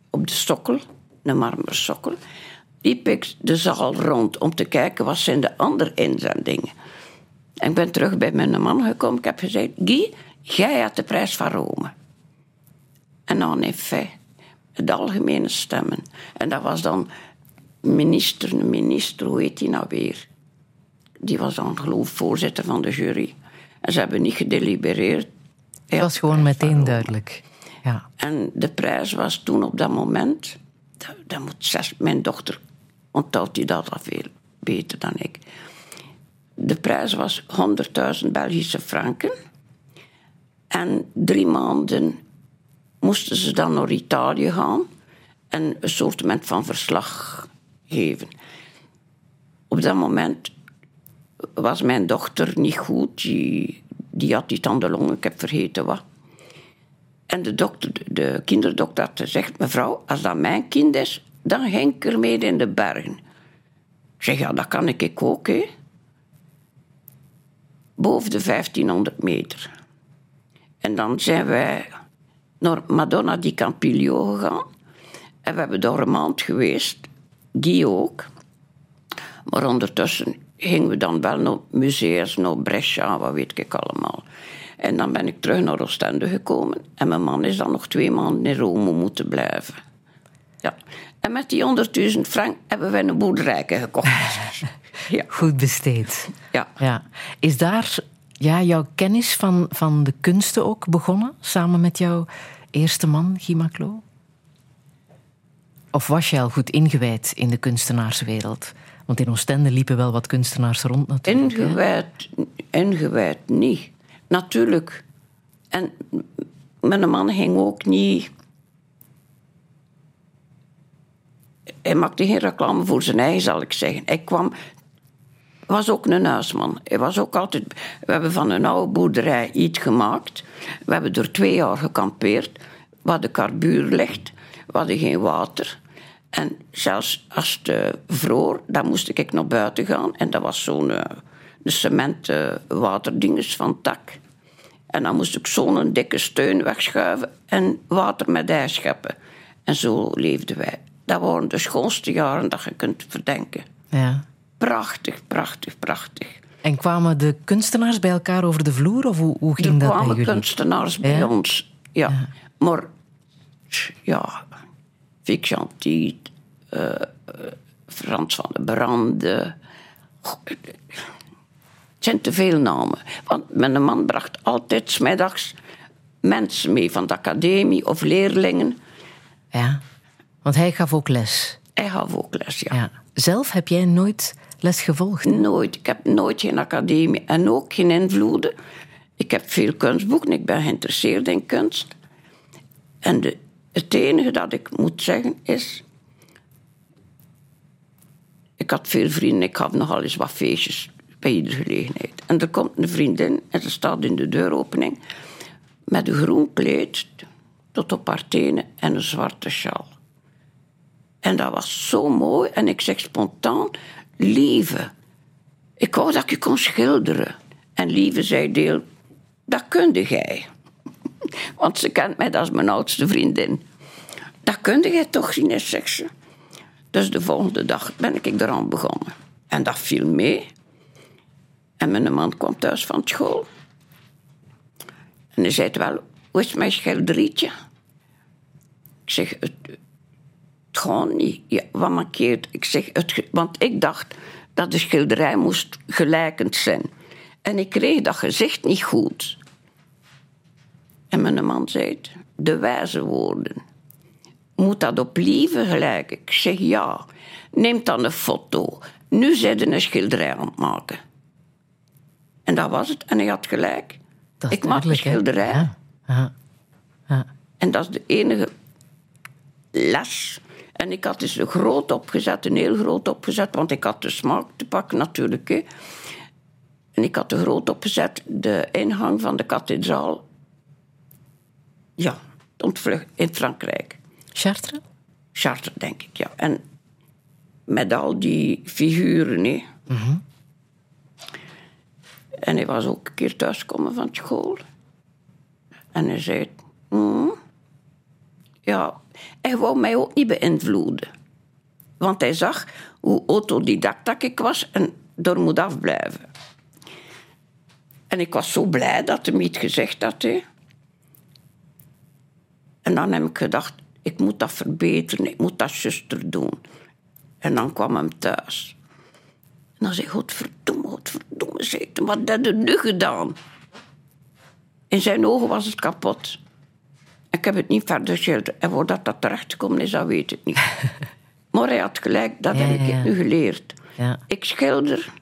op de sokkel, een marmeren sokkel, liep ik de zaal rond om te kijken wat zijn de andere inzendingen. En ik ben terug bij mijn man gekomen. Ik heb gezegd, Guy, jij had de prijs van Rome. En dan in feite de algemene stemmen. En dat was dan minister, een minister, hoe heet die nou weer? Die was dan geloof voorzitter van de jury. En ze hebben niet gedelibereerd. Het was gewoon meteen duidelijk. Ja. En de prijs was toen op dat moment... Dat, dat moet zes, mijn dochter onthoudt die dat al veel beter dan ik. De prijs was 100.000 Belgische franken. En drie maanden moesten ze dan naar Italië gaan en een soort van verslag Op dat moment was mijn dochter niet goed. Die, die had iets aan longen, ik heb vergeten wat. En de, dokter, de kinderdokter gezegd... mevrouw, als dat mijn kind is, dan ging ik ermee in de bergen. Ik zeg, ja, dat kan ik ook, hè. Boven de 1500 meter. En dan zijn wij naar Madonna di Campiglio gegaan. En we hebben daar een maand geweest. Guy ook. Maar ondertussen gingen we dan wel naar musea's, naar Brescia, wat weet ik allemaal. En dan ben ik terug naar Oostende gekomen. En mijn man is dan nog twee maanden in Rome moeten blijven. Ja. En met die 100.000 frank hebben we een boerderijke gekocht. (laughs) ja. Goed besteed. ja. Ja. Is daar ja, jouw kennis van, van de kunsten ook begonnen, samen met jouw eerste man, Guy Maclot? Of was je al goed ingewijd in de kunstenaarswereld? Want in Oostende liepen wel wat kunstenaars rond natuurlijk. Ingewijd, ingewijd niet. Natuurlijk. En mijn man ging ook niet. Hij maakte geen reclame voor zijn eigen, zal ik zeggen. Hij kwam. was ook een huisman. Hij was ook altijd. We hebben van een oude boerderij iets gemaakt. We hebben er twee jaar gekampeerd. We hadden karbuur licht. We hadden geen water. En zelfs als het eh, vroor, dan moest ik naar buiten gaan. En dat was zo'n eh, cement eh, waterdinges van tak. En dan moest ik zo'n dikke steun wegschuiven en water met ijs scheppen. En zo leefden wij. Dat waren de schoonste jaren dat je kunt verdenken. Ja. Prachtig, prachtig, prachtig. En kwamen de kunstenaars bij elkaar over de vloer? Of hoe, hoe ging er dat bij kwamen jullie? kunstenaars bij Ja? ons. Ja. Maar, ja, Vic Gentil, eh, eh, Frans van de Brande. Goh, Het zijn te veel namen. Want mijn man bracht altijd 's middags mensen mee van de academie of leerlingen. Ja. Want hij gaf ook les. Hij gaf ook les, ja. Ja. Zelf heb jij nooit les gevolgd? Nooit. Ik heb nooit geen academie en ook geen invloeden. Ik heb veel kunstboeken, ik ben geïnteresseerd in kunst. En de, het enige dat ik moet zeggen is. Ik had veel vrienden, ik had nogal eens wat feestjes bij iedere gelegenheid. En er komt een vriendin en ze staat in de deuropening met een groen kleed tot op haar tenen en een zwarte sjaal. En dat was zo mooi. En ik zeg spontaan, lieve, ik wou dat ik je kon schilderen. En lieve zei deel, dat kunde jij. Want ze kent mij als mijn oudste vriendin. Dat kunde jij toch zien, ze. Dus de volgende dag ben ik eraan begonnen. En dat viel mee. En mijn man kwam thuis van school. En hij zei wel, hoe is mijn schilderietje? Ik zeg, het, gaat niet. Ja, wat mankeert? Ik zeg, het, want ik dacht dat de schilderij moest gelijkend zijn. En ik kreeg dat gezicht niet goed. En mijn man zei de wijze woorden. moet dat op lieven gelijk? Ik zeg ja. Neem dan een foto. Nu ze een schilderij aan het maken. En dat was het. En hij had gelijk. Dat ik maak een schilderij. Ja. Ja. Ja. En dat is de enige les. En ik had dus een groot opgezet, een heel groot opgezet, want ik had de smaak te pakken natuurlijk. Hè. En ik had de groot opgezet, de ingang van de kathedraal. Ja, ontvlucht in Frankrijk. Chartres? Chartres, denk ik, ja. En met al die figuren, hè. En hij was ook een keer thuiskomen van school. En hij zei... "Mm, ja, hij wou mij ook niet beïnvloeden. Want hij zag hoe autodidact ik was en door moet afblijven. En ik was zo blij dat hij me iets gezegd had. Hè. En dan heb ik gedacht, ik moet dat verbeteren, ik moet dat zuster doen. En dan kwam hem thuis. En dan zei hij, godverdomme, godverdomme, zei wat heb je nu gedaan? In zijn ogen was het kapot. Ik heb het niet verder geschilderd. En voordat dat terecht gekomen is, dat weet ik niet. (laughs) maar hij had gelijk, dat Ja, heb ik ja. nu geleerd. Ja. Ik schilder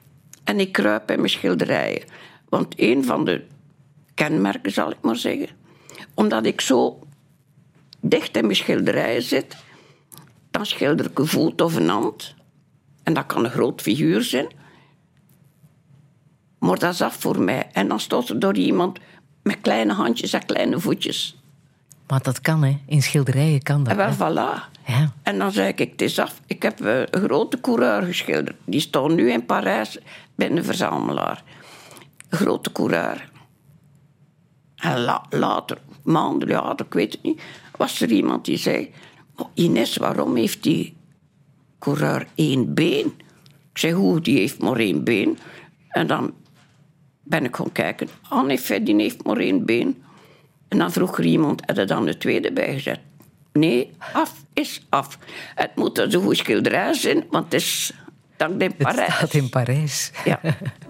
en ik kruip in mijn schilderijen. Want een van de kenmerken, zal ik maar zeggen... omdat ik zo dicht in mijn schilderijen zit... dan schilder ik een voet of een hand. En dat kan een groot figuur zijn. Maar dat is af voor mij. En dan staat er door iemand met kleine handjes en kleine voetjes. Maar dat kan, hè. In schilderijen kan dat. En wel, voilà. Ja. En dan zei ik, het is af. Ik heb eh, een grote coureur geschilderd. Die staat nu in Parijs bij een verzamelaar. Een grote coureur. En la- later, maanden later, ik weet het niet, was er iemand die zei... "Oh, Ines, waarom heeft die coureur één been? Ik zei, hoe, die heeft maar één been. En dan ben ik gaan kijken. Ah, nee, die heeft maar één been. En dan vroeg er iemand, heb je dan een tweede bijgezet? Nee, af is af. Het moet dus een goed schilderij zijn, want het is dank in Het Parijs. staat in Parijs. Ja. (laughs)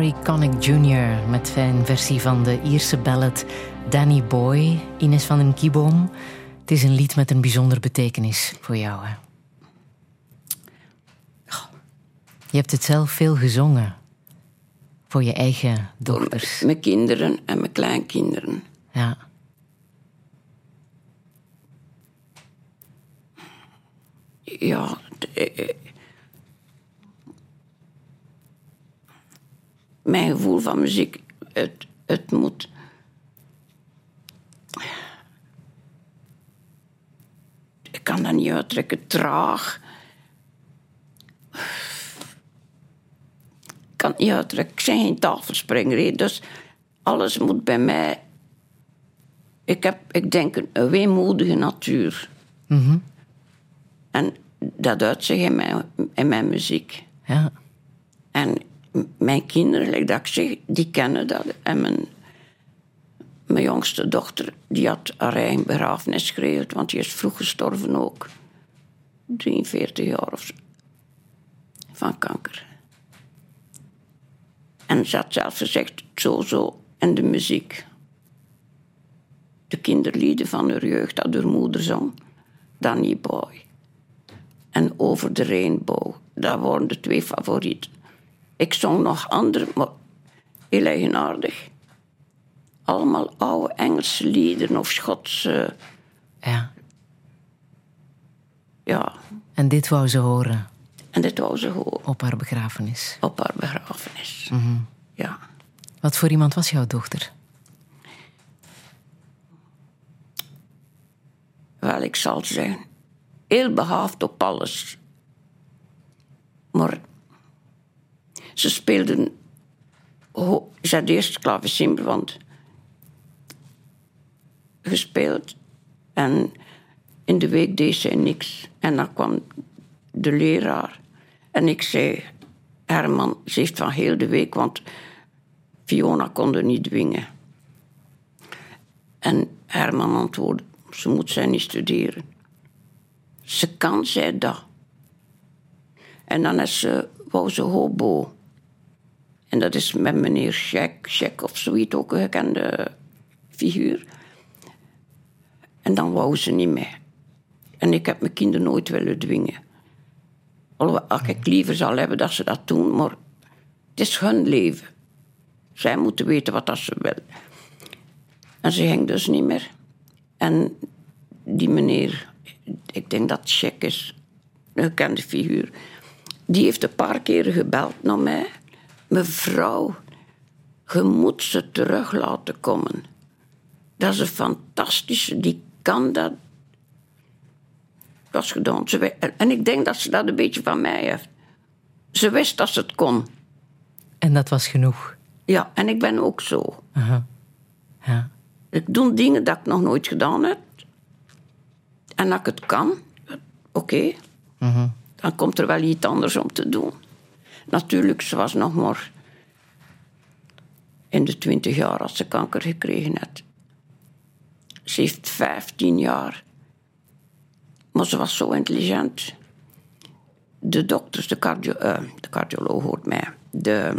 Harry Connick Jr. met een versie van de Ierse ballad Danny Boy, Ines van den Kieboom. Het is een lied met een bijzondere betekenis voor jou. Hè? Je hebt het zelf veel gezongen. Voor je eigen dochters. Mijn kinderen en mijn kleinkinderen. Ja. Ja, d- eh, eh. mijn gevoel van muziek, het, het moet. Ik kan uittrekken, traag. Ik kan uittrekken. Ik ben geen tafelsprenger, hè, dus alles moet bij mij. Ik heb, ik denk, een weemoedige natuur. En dat uitzicht in mijn, in mijn muziek. ja. En mijn kinderen, like dat ik zeg, die kennen dat. En mijn, mijn jongste dochter, die had haar eigen begrafenis geregeld, want die is vroeg gestorven ook. 43 jaar of zo. Van kanker. En ze had zelf gezegd, zo, zo. En de muziek. De kinderlieden van haar jeugd, dat haar moeder zong. Danny Boy. En Over de Rainbow. Dat waren de twee favorieten. Ik zong nog andere, maar heel eigenaardig. Allemaal oude Engelse liederen of Schotse. ja. Ja, En dit wou ze horen en dit wou ze gewoon op haar begrafenis. op haar begrafenis. Ja. Wat voor iemand was jouw dochter? Wel, ik zal zeggen, heel behaafd op alles. Maar ze speelden... Ze had eerst klavecimband gespeeld. En in de week deed zij niks. En dan kwam de leraar. En ik zei... Herman, ze heeft van heel de week... Want Fiona kon niet dwingen. En Herman antwoordde, ze moet zij niet studeren. Ze kan, zij dat. En dan is ze, wou ze hobo. En dat is met meneer Scheck, Scheck of zoiets ook een gekende figuur. En dan wou ze niet meer. En ik heb mijn kinderen nooit willen dwingen. Alhoewel ik liever zal hebben dat ze dat doen, maar het is hun leven. Zij moeten weten wat dat ze willen. En ze ging dus niet meer. En die meneer, ik denk dat Check is, een gekende figuur, die heeft een paar keren gebeld naar mij. Mevrouw, je moet ze terug laten komen. Dat is een fantastische, die kan dat. Is gedaan. Ze en- ik denk dat ze dat een beetje van mij heeft. Ze wist dat ze het kon. En dat was genoeg. Ja, en ik ben ook zo. Aha. Ja. Ik doe dingen dat ik nog nooit gedaan heb. En dat ik het kan, oké. Dan komt er wel iets anders om te doen. Natuurlijk, ze was nog maar in de twintig jaar als ze kanker gekregen had. Ze heeft 15 jaar. Maar ze was zo intelligent. De dokters, de, cardio, eh, de cardioloog hoort mij, de,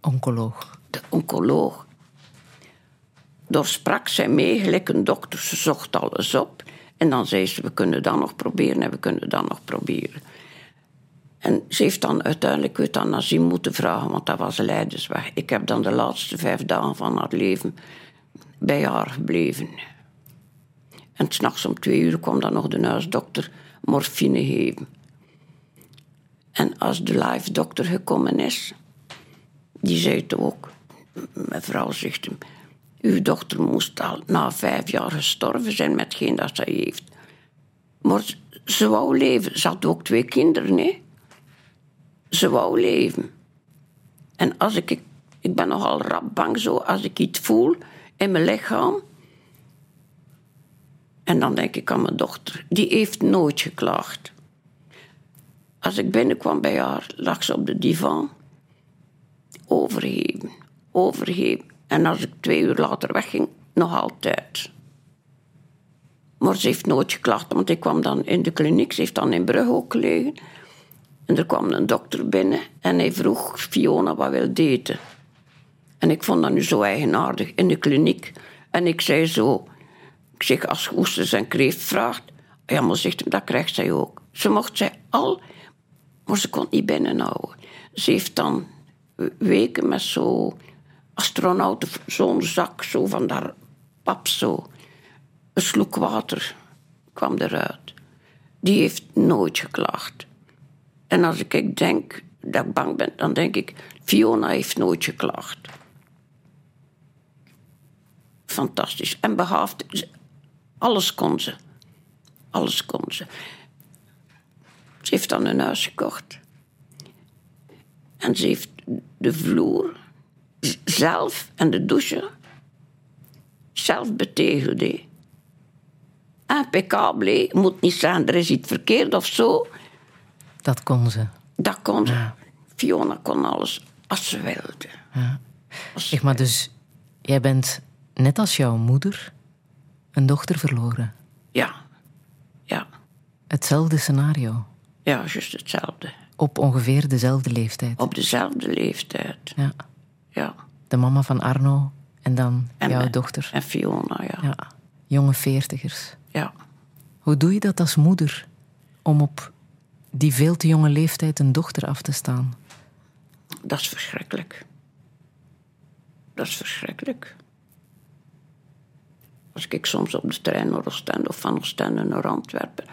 Oncoloog. de oncoloog. Daar sprak zij mee, gelijk een dokter. Ze zocht alles op. En dan zei ze, we kunnen dat nog proberen en we kunnen dat nog proberen. En ze heeft dan uiteindelijk euthanasie moeten vragen, want dat was leidersweg. Ik heb dan de laatste vijf dagen van haar leven bij haar gebleven. En s'nachts om twee uur kwam dan nog de huisdokter morfine geven. En als de live dokter gekomen is, die zei het ook. Mevrouw zegt hem, uw dochter moest al na vijf jaar gestorven zijn met geen dat zij heeft. Maar ze- ze wou leven. Ze had ook twee kinderen, hè. Ze wou leven. En als ik... Ik ben nogal rap bang zo, als ik iets voel in mijn lichaam... En dan denk ik aan mijn dochter. Die heeft nooit geklaagd. Als ik binnenkwam bij haar, lag ze op de divan overgeven, overgeven. En als ik twee uur later wegging, nog altijd. Maar ze heeft nooit geklaagd, want ik kwam dan in de kliniek. Ze heeft dan in Brugge ook gelegen. En er kwam een dokter binnen en hij vroeg Fiona wat wil eten. En ik vond dat nu zo eigenaardig in de kliniek. En ik zei zo, zeg, als je oesters en kreeft vraagt, ja, zegt hem, dat krijgt zij ook. Ze mocht zij al, maar ze kon het niet binnenhouden. Ze heeft dan weken met zo astronauten, zo'n zak zo van daar pap zo. Een sloek water kwam eruit. Die heeft nooit geklaagd. En als ik denk dat ik bang ben, dan denk ik, Fiona heeft nooit geklaagd. Fantastisch. En behaafd, alles kon ze. Alles kon ze. Ze heeft dan een huis gekocht. En ze heeft de vloer zelf en de douche zelf betegeld. Impeccabel. Je moet niet zeggen, er is iets verkeerd of zo. Dat kon ze. Dat kon ze. Fiona kon alles als ze wilde. Zeg maar, dus jij bent net als jouw moeder een dochter verloren. Ja. Ja. Hetzelfde scenario. Ja, juist hetzelfde. Op ongeveer dezelfde leeftijd. Op dezelfde leeftijd. Ja. Ja. De mama van Arno en dan En jouw dochter. En Fiona, ja. Ja. Jonge veertigers. ja. Hoe doe je dat als moeder? Om op die veel te jonge leeftijd een dochter af te staan? Dat is verschrikkelijk. Dat is verschrikkelijk. Als ik soms op de trein naar Oostende of van Oostende naar Antwerpen...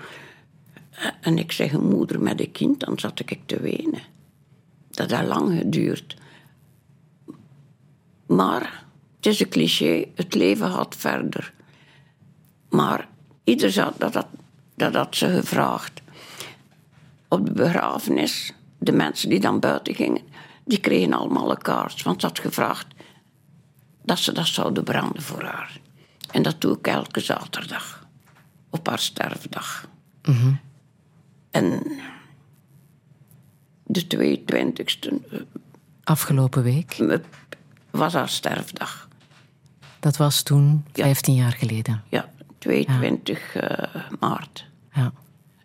eh, en ik zeg een moeder met een kind, dan zat ik te wenen. Dat heeft lang geduurd. Maar, het is een cliché, het leven gaat verder. Maar ieder zat, dat, dat, dat had ze gevraagd op de begrafenis, de mensen die dan buiten gingen, die kregen allemaal een kaart. Want ze had gevraagd dat ze dat zouden branden voor haar. En dat doe ik elke zaterdag. Op haar sterfdag. En de 22e Afgelopen week, eh, was haar sterfdag. dat was toen 15 jaar geleden. Ja, 22 eh, maart. Ja.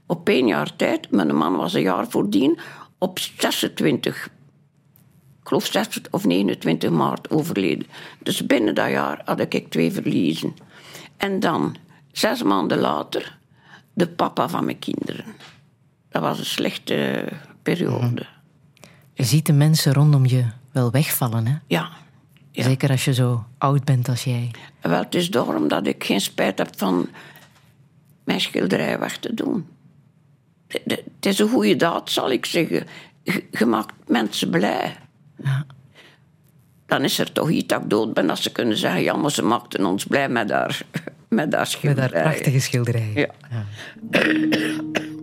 Op één jaar tijd, mijn man was een jaar voordien, op 26 ik geloof 6 of 29 maart overleden. Dus binnen dat jaar had ik twee verliezen. En dan, zes maanden later, de papa van mijn kinderen. Dat was een slechte periode. Je ziet de mensen rondom je wel wegvallen, hè? Ja. ja. Zeker als je zo oud bent als jij. Wel, het is daarom dat ik geen spijt heb van mijn schilderij weg te doen. Het is een goede daad, zal ik zeggen. Je maakt mensen blij. Ja. Dan is er toch iets dat ik dood ben, dat ze kunnen zeggen... ja, maar ze maakten ons blij met haar, (laughs) met haar Met schilderij. haar prachtige schilderijen. Ja. (clears throat)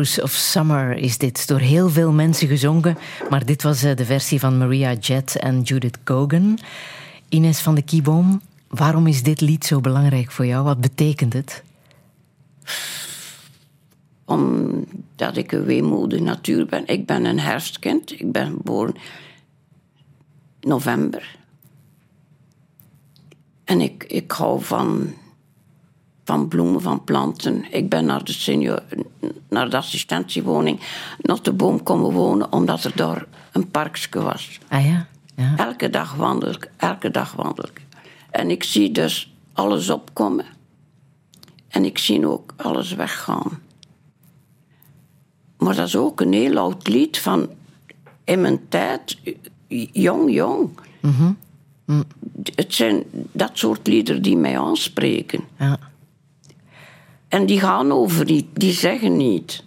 Of Summer is dit. Door heel veel mensen gezongen. Maar dit was eh, de versie van Maria Jett en Judith Cogan. Ines van de Kieboom, waarom is dit lied zo belangrijk voor jou? Wat betekent het? Omdat ik een weemoedige natuur ben. Ik ben een herfstkind. Ik ben geboren november. En ik, ik hou van, van bloemen, van planten. Ik ben naar de, senior, naar de assistentiewoning, naar de boom komen wonen, omdat er daar een parkje was. Ah ja? ja. Elke dag wandel ik, elke dag wandel ik. En ik zie dus alles opkomen. En ik zie ook alles weggaan. Maar dat is ook een heel oud lied van in mijn tijd, jong, jong. Het zijn dat soort liederen die mij aanspreken. Ja. En die gaan over niet, die zeggen niet.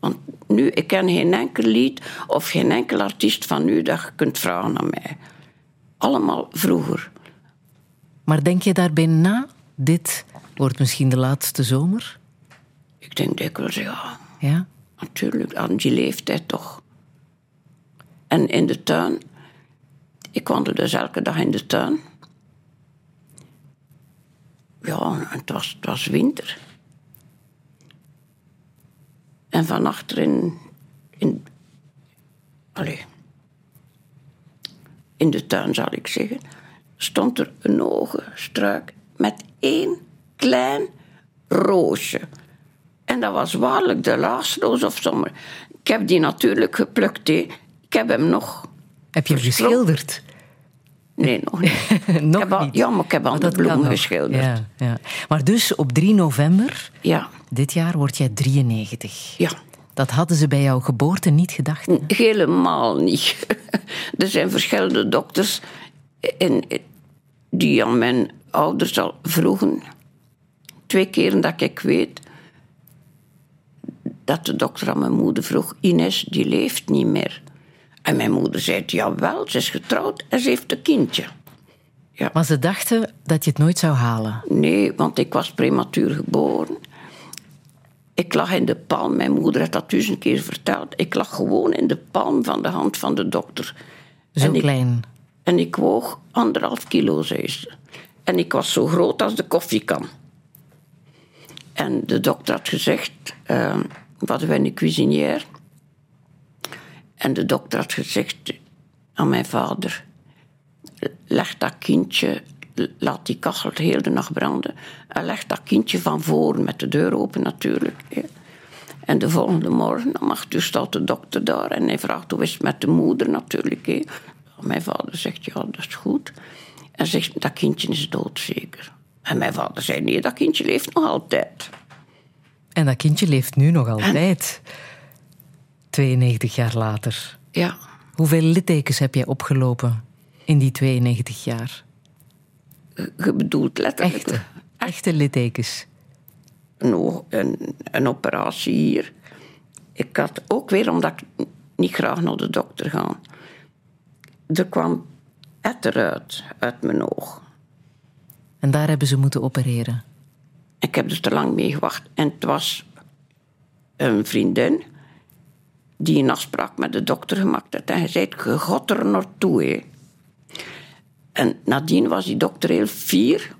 Want nu, ik ken geen enkel lied of geen enkel artiest van nu dat je kunt vragen aan mij. Allemaal vroeger. Maar denk je daarbij na? Dit wordt misschien de laatste zomer? Ik denk dikwijls, ja, Ja? natuurlijk, aan die leeftijd toch. En in de tuin, ik wandelde dus elke dag in de tuin. Ja, het was, het was winter. En van achter in, allee, in de tuin, zal ik zeggen, stond er een ogenstruik met één klein roosje. En dat was waarlijk de laasroos of zomer. Ik heb die natuurlijk geplukt. Ik heb hem nog. Heb je hem geschilderd? Nee, nog niet. (laughs) Nog ik heb al- niet. ja, maar ik heb al de dat kan bloemen geschilderd. Ja, ja. Maar dus op 3 november Ja, dit jaar word jij 93. ja. Dat hadden ze bij jouw geboorte niet gedacht. hè? Helemaal niet. (laughs) Er zijn verschillende dokters in, die aan mijn ouders al vroegen. Twee keren dat ik weet dat de dokter aan mijn moeder vroeg: Ines, die leeft niet meer. En mijn moeder zei: Jawel, ze is getrouwd en ze heeft een kindje. Maar ze dachten dat je het nooit zou halen. Nee, want ik was prematuur geboren. Ik lag in de palm, mijn moeder heeft dat duizend keer verteld. Ik lag gewoon in de palm van de hand van de dokter. Zo En ik- klein. En ik woog anderhalf kilo, zei ze. En ik was zo groot als de koffiekan. En de dokter had gezegd, uh, we hadden wij een cuisinière. En de dokter had gezegd aan mijn vader, leg dat kindje, laat die kachel de hele nacht branden. En leg dat kindje van voren met de deur open natuurlijk. En de volgende morgen, om acht uur, staat de dokter daar en hij vraagt hoe is het met de moeder natuurlijk. Mijn vader zegt, ja, dat is goed. En zegt, dat kindje is doodzeker. En mijn vader zei, nee, dat kindje leeft nog altijd. En dat kindje leeft nu nog altijd. 92 jaar later. Ja, Hoeveel littekens heb jij opgelopen in die 92 jaar? je bedoelt letterlijk Echte, echte littekens. een, een operatie hier. Ik had ook weer, omdat ik niet graag naar de dokter ga. Er kwam etter uit, uit mijn oog. En daar hebben ze moeten opereren. Ik heb er te lang mee gewacht. En het was een vriendin die een afspraak met de dokter gemaakt had. En hij zei, je gaat er naartoe. Hè. En nadien was die dokter heel fier.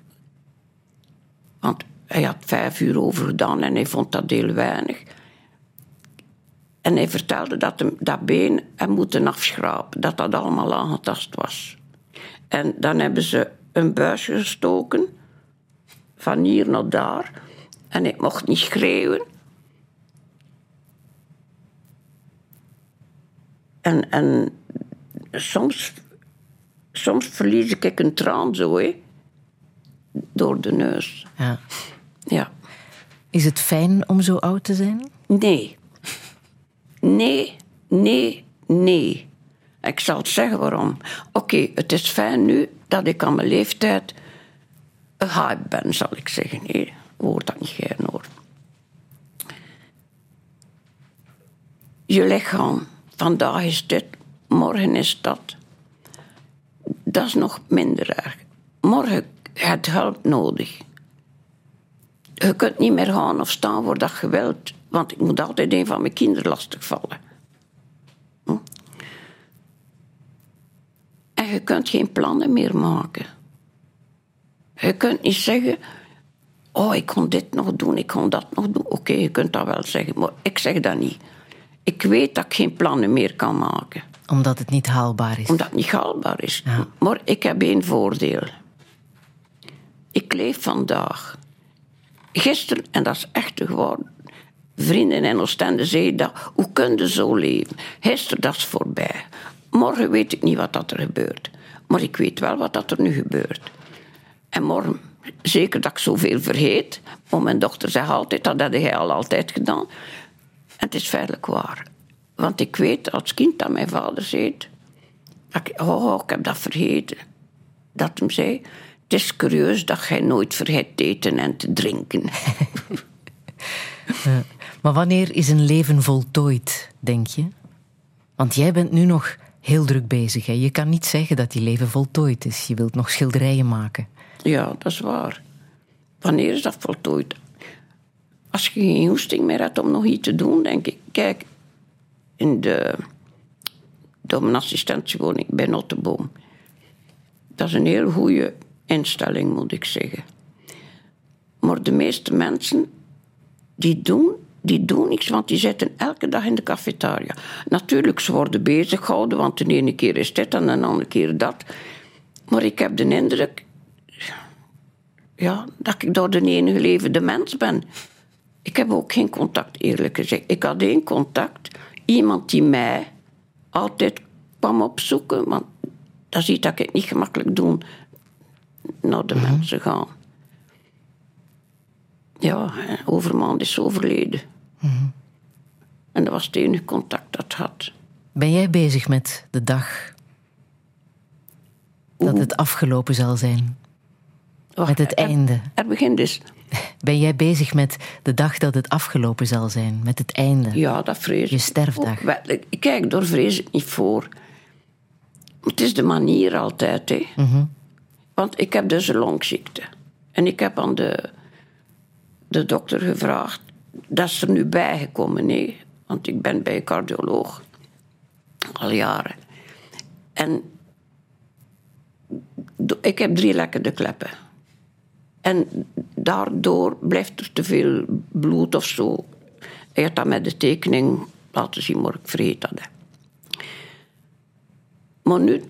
Want hij had vijf uur over gedaan en hij vond dat heel weinig. En hij vertelde dat hem dat been hij moeten afschrapen. Dat dat allemaal aangetast was. En dan hebben ze een buisje gestoken van hier naar daar. En ik mocht niet schreeuwen. En, en soms, soms verlies ik een traan zo, hè. Door de neus. Ja. Ja. Is het fijn om zo oud te zijn? Nee. Nee, nee, nee. Ik zal het zeggen waarom. Oké, het is fijn nu dat ik aan mijn leeftijd een hype ben, zal ik zeggen. Nee, hoort dat niet gern hoor. Je lichaam, vandaag is dit, morgen is dat. Dat is nog minder erg. Morgen heb je hulp nodig. Je kunt niet meer gaan of staan voor dat je wilt, want ik moet altijd een van mijn kinderen lastigvallen. Hm? En je kunt geen plannen meer maken. Je kunt niet zeggen, oh, ik kon dit nog doen, ik kon dat nog doen. Oké, je kunt dat wel zeggen, maar ik zeg dat niet. Ik weet dat ik geen plannen meer kan maken, Omdat het niet haalbaar is. omdat het niet haalbaar is. Maar ik heb één voordeel. Ik leef vandaag. Gisteren, en dat is echt geworden. Vrienden in Oostende zeiden dat. Hoe kun je zo leven? Gisteren, dat is voorbij. Morgen weet ik niet wat dat er gebeurt. Maar ik weet wel wat dat er nu gebeurt. En morgen zeker dat ik zoveel vergeet. Maar mijn dochter zegt altijd, dat had hij al altijd gedaan. En het is feitelijk waar. Want ik weet als kind dat mijn vader zei... dat ik, oh, ik heb dat vergeten. Dat hem zei... Het is curieus dat jij nooit vergeet te eten en te drinken. (laughs) Maar wanneer is een leven voltooid, denk je? Want jij bent nu nog heel druk bezig. Hè? Je kan niet zeggen dat je leven voltooid is. Je wilt nog schilderijen maken. Ja, dat is waar. Wanneer is dat voltooid? Als je geen hoesting meer hebt om nog iets te doen, denk ik... Kijk, in de... Door mijn assistentiewoning bij Notteboom. Dat is een heel goede instelling, moet ik zeggen. Maar de meeste mensen die doen, die doen niks, want die zitten elke dag in de cafetaria. Natuurlijk, ze worden bezig gehouden, want de ene keer is dit en de andere keer dat. Maar ik heb de indruk ja, dat ik door de enige levende mens ben. Ik heb ook geen contact, eerlijk gezegd. Ik had één contact, iemand die mij altijd kwam opzoeken, want dat ziet dat ik het niet gemakkelijk doe naar de mensen gaan. Ja, en Overmaand is overleden. En dat was het enige contact dat ik had. Ben jij bezig met de dag dat het afgelopen zal zijn? Wacht, Met het er- einde. Er begint dus. Ben jij bezig met de dag dat het afgelopen zal zijn? Met het einde? Ja, dat vrees Je sterfdag. Ik- Kijk, daar vrees ik niet voor. Het is de manier altijd. Hè. Mhm. Want ik heb dus een longziekte. En ik heb aan de, de dokter gevraagd... Dat is er nu bijgekomen, nee. Want ik ben bij een cardioloog. Al jaren. En ik heb drie lekkende kleppen. En daardoor blijft er te veel bloed of zo. Hij had dat met de tekening laten zien, maar ik vergeet dat. Maar nu,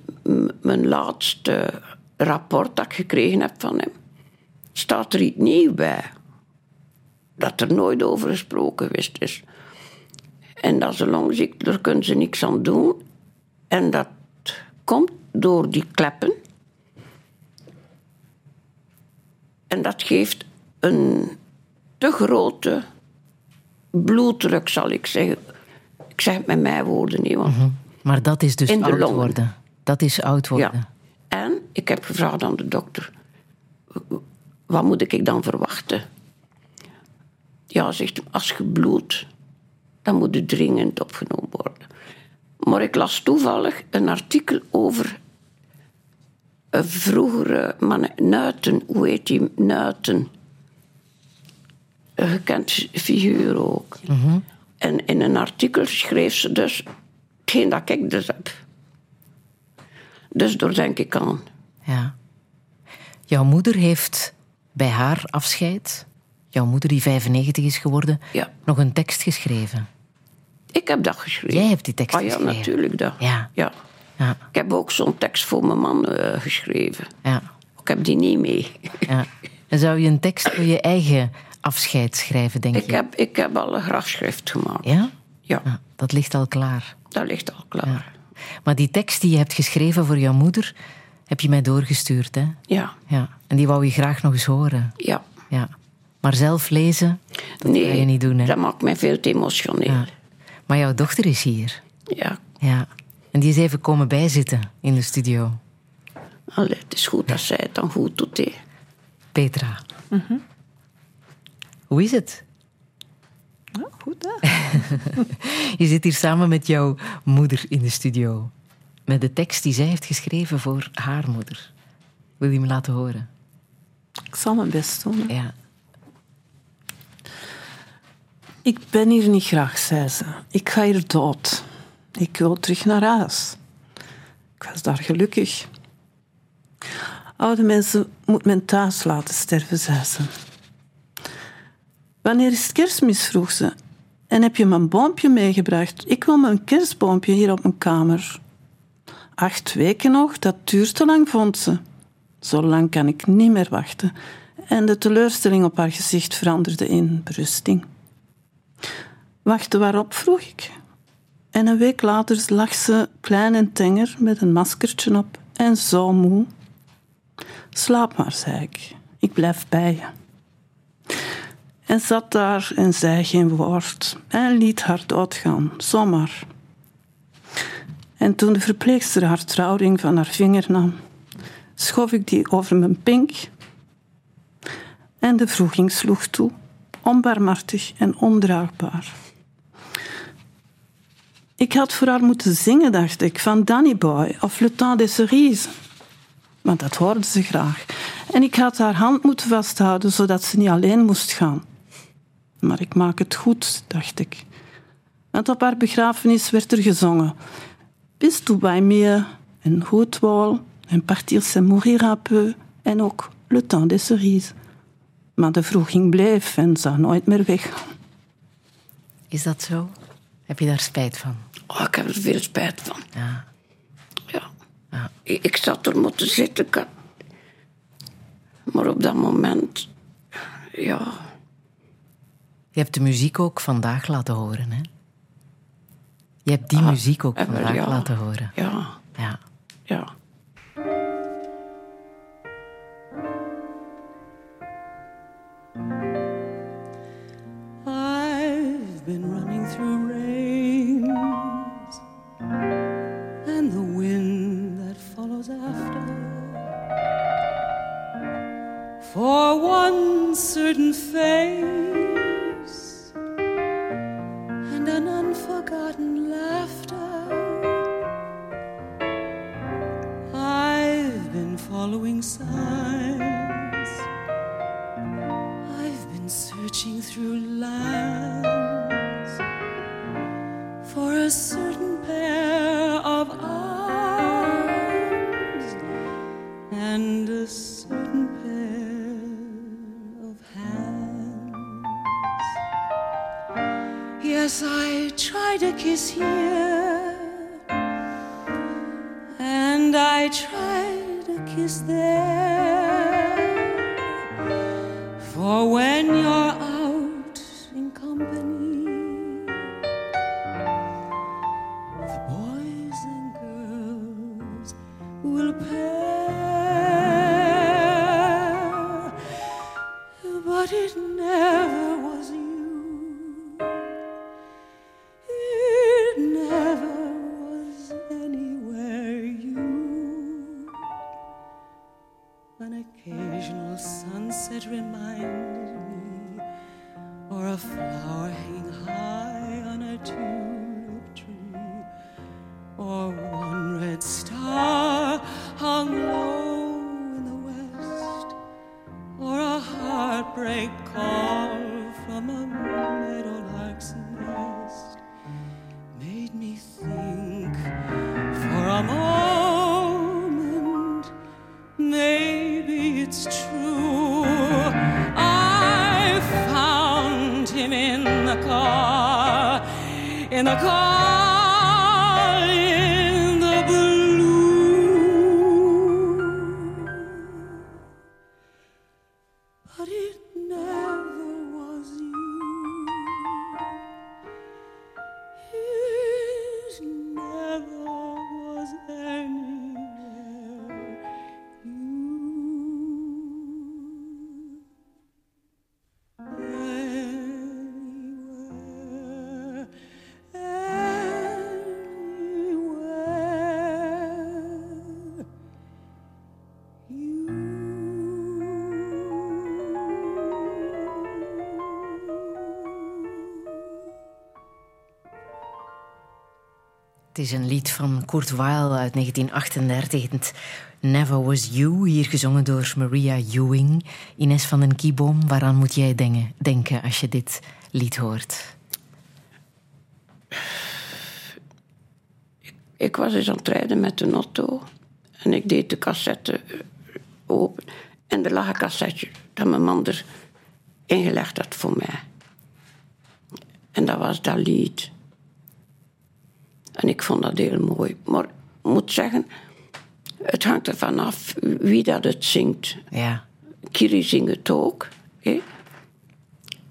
mijn laatste rapport dat ik gekregen heb van hem, staat er iets nieuws bij. Dat er nooit over gesproken geweest is. En dat een longziekte, daar kunnen ze niks aan doen. En dat komt door die kleppen. En dat geeft een te grote bloeddruk, zal ik zeggen. Ik zeg het met mijn woorden niet, want Maar dat is dus oud longen. worden. Dat is oud worden. ja. En ik heb gevraagd aan de dokter: wat moet ik dan verwachten? Ja, zegt hij, als je bloedt, dan moet het dringend opgenomen worden. Maar ik las toevallig een artikel over een vroegere man, Nuiten, hoe heet die? Nuiten. Een gekend figuur ook. En in een artikel schreef ze dus hetgeen dat ik dus heb. Dus daar denk ik aan. Ja. Jouw moeder heeft bij haar afscheid, jouw moeder die 95 is geworden, Ja. nog een tekst geschreven. Ik heb dat geschreven. Jij hebt die tekst ah, ja, geschreven. natuurlijk. Dat. Ja. Ja. Ja, Ik heb ook zo'n tekst voor mijn man eh, geschreven. ja, Ik heb die niet mee. ja. En zou je een tekst voor je eigen afscheid schrijven, denk Ik je? heb, ik heb al een grafschrift gemaakt. Ja? Ja? Dat ligt al klaar. dat ligt al klaar. Maar die tekst die je hebt geschreven voor jouw moeder, heb je mij doorgestuurd, hè? Ja, Ja. En die wou je graag nog eens horen. ja. Ja. Maar zelf lezen, dat nee, ga je niet doen, hè? dat maakt mij veel te emotioneel. Ja. Maar jouw dochter is hier. Ja. Ja. En die is even komen bijzitten in de studio. Allee, het is goed dat zij het dan goed doet. hè. Petra. Mhm. Hoe is het? Ja, goed, hè? (laughs) Je zit hier samen met jouw moeder in de studio. Met de tekst die zij heeft geschreven voor haar moeder. Wil je me laten horen? Ik zal mijn best doen. hè. Ja. Ik ben hier niet graag, zei ze. Ik ga hier dood. Ik wil terug naar huis. Ik was daar gelukkig. Oude mensen moet men thuis laten sterven, zei ze. Wanneer is het kerstmis, vroeg ze. En heb je mijn boompje meegebracht? Ik wil mijn kerstboompje hier op mijn kamer. Acht weken nog, dat duurt te lang, vond ze. Zo lang kan ik niet meer wachten. En de teleurstelling op haar gezicht veranderde in berusting. Wachten waarop, vroeg ik. En een week later lag ze klein en tenger met een maskertje op en zo moe. Slaap maar, zei ik. ik blijf bij je. En zat daar en zei geen woord en liet haar doodgaan, zomaar. En toen de verpleegster haar trouwring van haar vinger nam, schoof ik die over mijn pink en de vroeging sloeg toe, onbarmhartig en ondraagbaar. Ik had voor haar moeten zingen, dacht ik, van Danny Boy of Le Temps des Cerises. Want dat hoorde ze graag. En ik had haar hand moeten vasthouden, zodat ze niet alleen moest gaan. Maar ik maak het goed, dacht ik. Want op haar begrafenis werd er gezongen. Bist du bij me? En wol. En partir c'est mourir un peu. En ook Le Temps des Cerises. Maar de vroeging bleef en zou nooit meer weggaan. Is dat zo? Heb je daar spijt van? Oh, ik heb er veel spijt van. Ja. Ja. Ik, ik zat er moeten zitten. had- Maar op dat moment, ja, Je hebt de muziek ook vandaag laten horen, hè? Je hebt die muziek ook vandaag ja. laten horen. ja, Ja. ja. After. For one certain face and an unforgotten laughter. I've been following signs. I've been searching through as I try to kiss here, and I try to kiss there. Is een lied van Kurt Weill uit 1938. Het Never Was You, hier gezongen door Maria Ewing. Ines van den Kieboom, waaraan moet jij denken, als je dit lied hoort? Ik was eens aan het rijden met een auto en ik deed de cassette eh, open. En er lag een cassetje dat mijn man er ingelegd had voor mij. En dat was dat lied. En ik vond dat heel mooi. Maar ik moet zeggen, het hangt ervan af wie dat het zingt. Ja, Kiri zingt het ook. hè.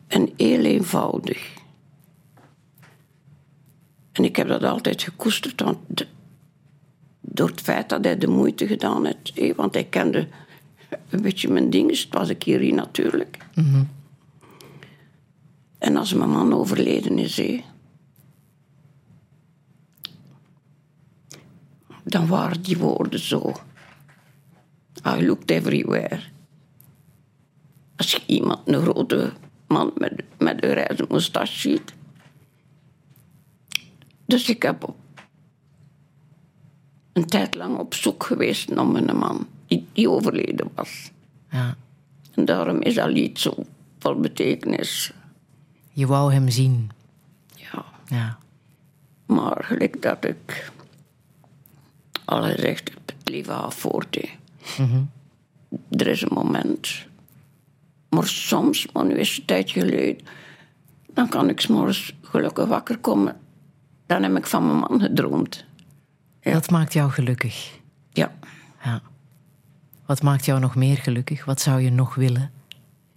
En heel eenvoudig. En ik heb dat altijd gekoesterd, want de- door het feit dat hij de moeite gedaan heeft, hè, want hij kende een beetje mijn ding. Het was een keer hier natuurlijk. En als mijn man overleden is, hé, dan waren die woorden zo. I looked everywhere. Als je iemand, een grote man met, met een grijze moustache ziet. Dus ik heb een tijd lang op zoek geweest naar mijn man, die, die overleden was. Ja. En daarom is dat lied zo vol betekenis. Je wou hem zien. Ja. Ja. Maar gelijk dat ik al gezegd heb, het leven gaat voort. hè. Er is een moment. Maar soms, maar nu is het een tijdje geleden, dan kan ik 's morgens gelukkig wakker komen. Dan heb ik van mijn man gedroomd. Dat maakt jou gelukkig. Ja. Ja. Wat maakt jou nog meer gelukkig? Wat zou je nog willen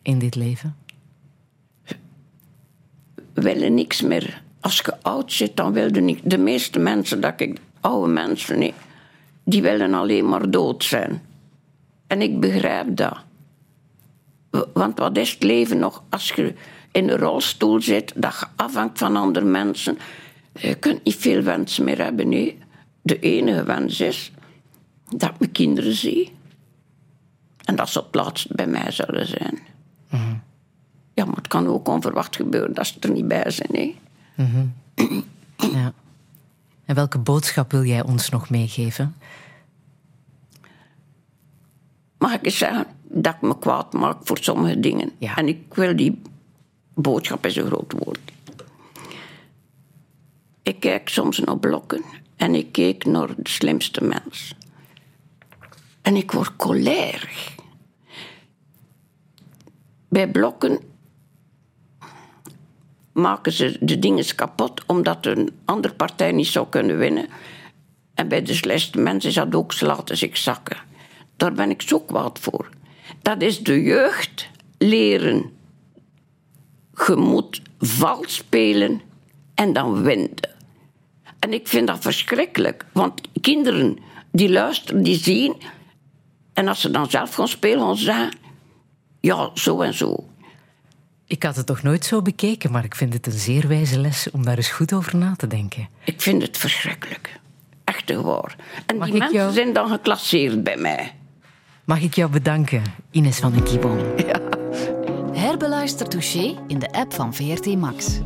in dit leven? willen niks meer. Als je oud zit, dan wilde niet. De meeste mensen, dat ik, oude mensen, nee, die willen alleen maar dood zijn. En ik begrijp dat. Want wat is het leven nog als je in een rolstoel zit, dat je afhangt van andere mensen? Je kunt niet veel wensen meer hebben, nee. De enige wens is dat ik mijn kinderen zie. En dat ze op het laatst bij mij zullen zijn. Ja, maar het kan ook onverwacht gebeuren dat ze er niet bij zijn. Hè? (clears throat) Ja. En welke boodschap wil jij ons nog meegeven? Mag ik eens zeggen dat ik me kwaad maak voor sommige dingen? Ja. En ik wil die boodschap is een groot woord. Ik kijk soms naar blokken en ik keek naar de slimste mens. En ik word cholerig. Bij blokken maken ze de dingen kapot omdat een andere partij niet zou kunnen winnen. En bij de slechtste mensen is dat ook, ze laten zich zakken. Daar ben ik zo kwaad voor. Dat is de jeugd leren. Je moet vals spelen en dan winnen. En ik vind dat verschrikkelijk. Want kinderen die luisteren, die zien. En als ze dan zelf gaan spelen, gaan ze. Ja, zo en zo. Ik had het toch nooit zo bekeken, maar ik vind het een zeer wijze les om daar eens goed over na te denken. Ik vind het verschrikkelijk. Echt waar. En Mag die mensen jou- zijn dan geclasseerd bij mij. Mag ik jou bedanken, Ines van den Kiebon? Herbeluister Touché in de app van VRT Max.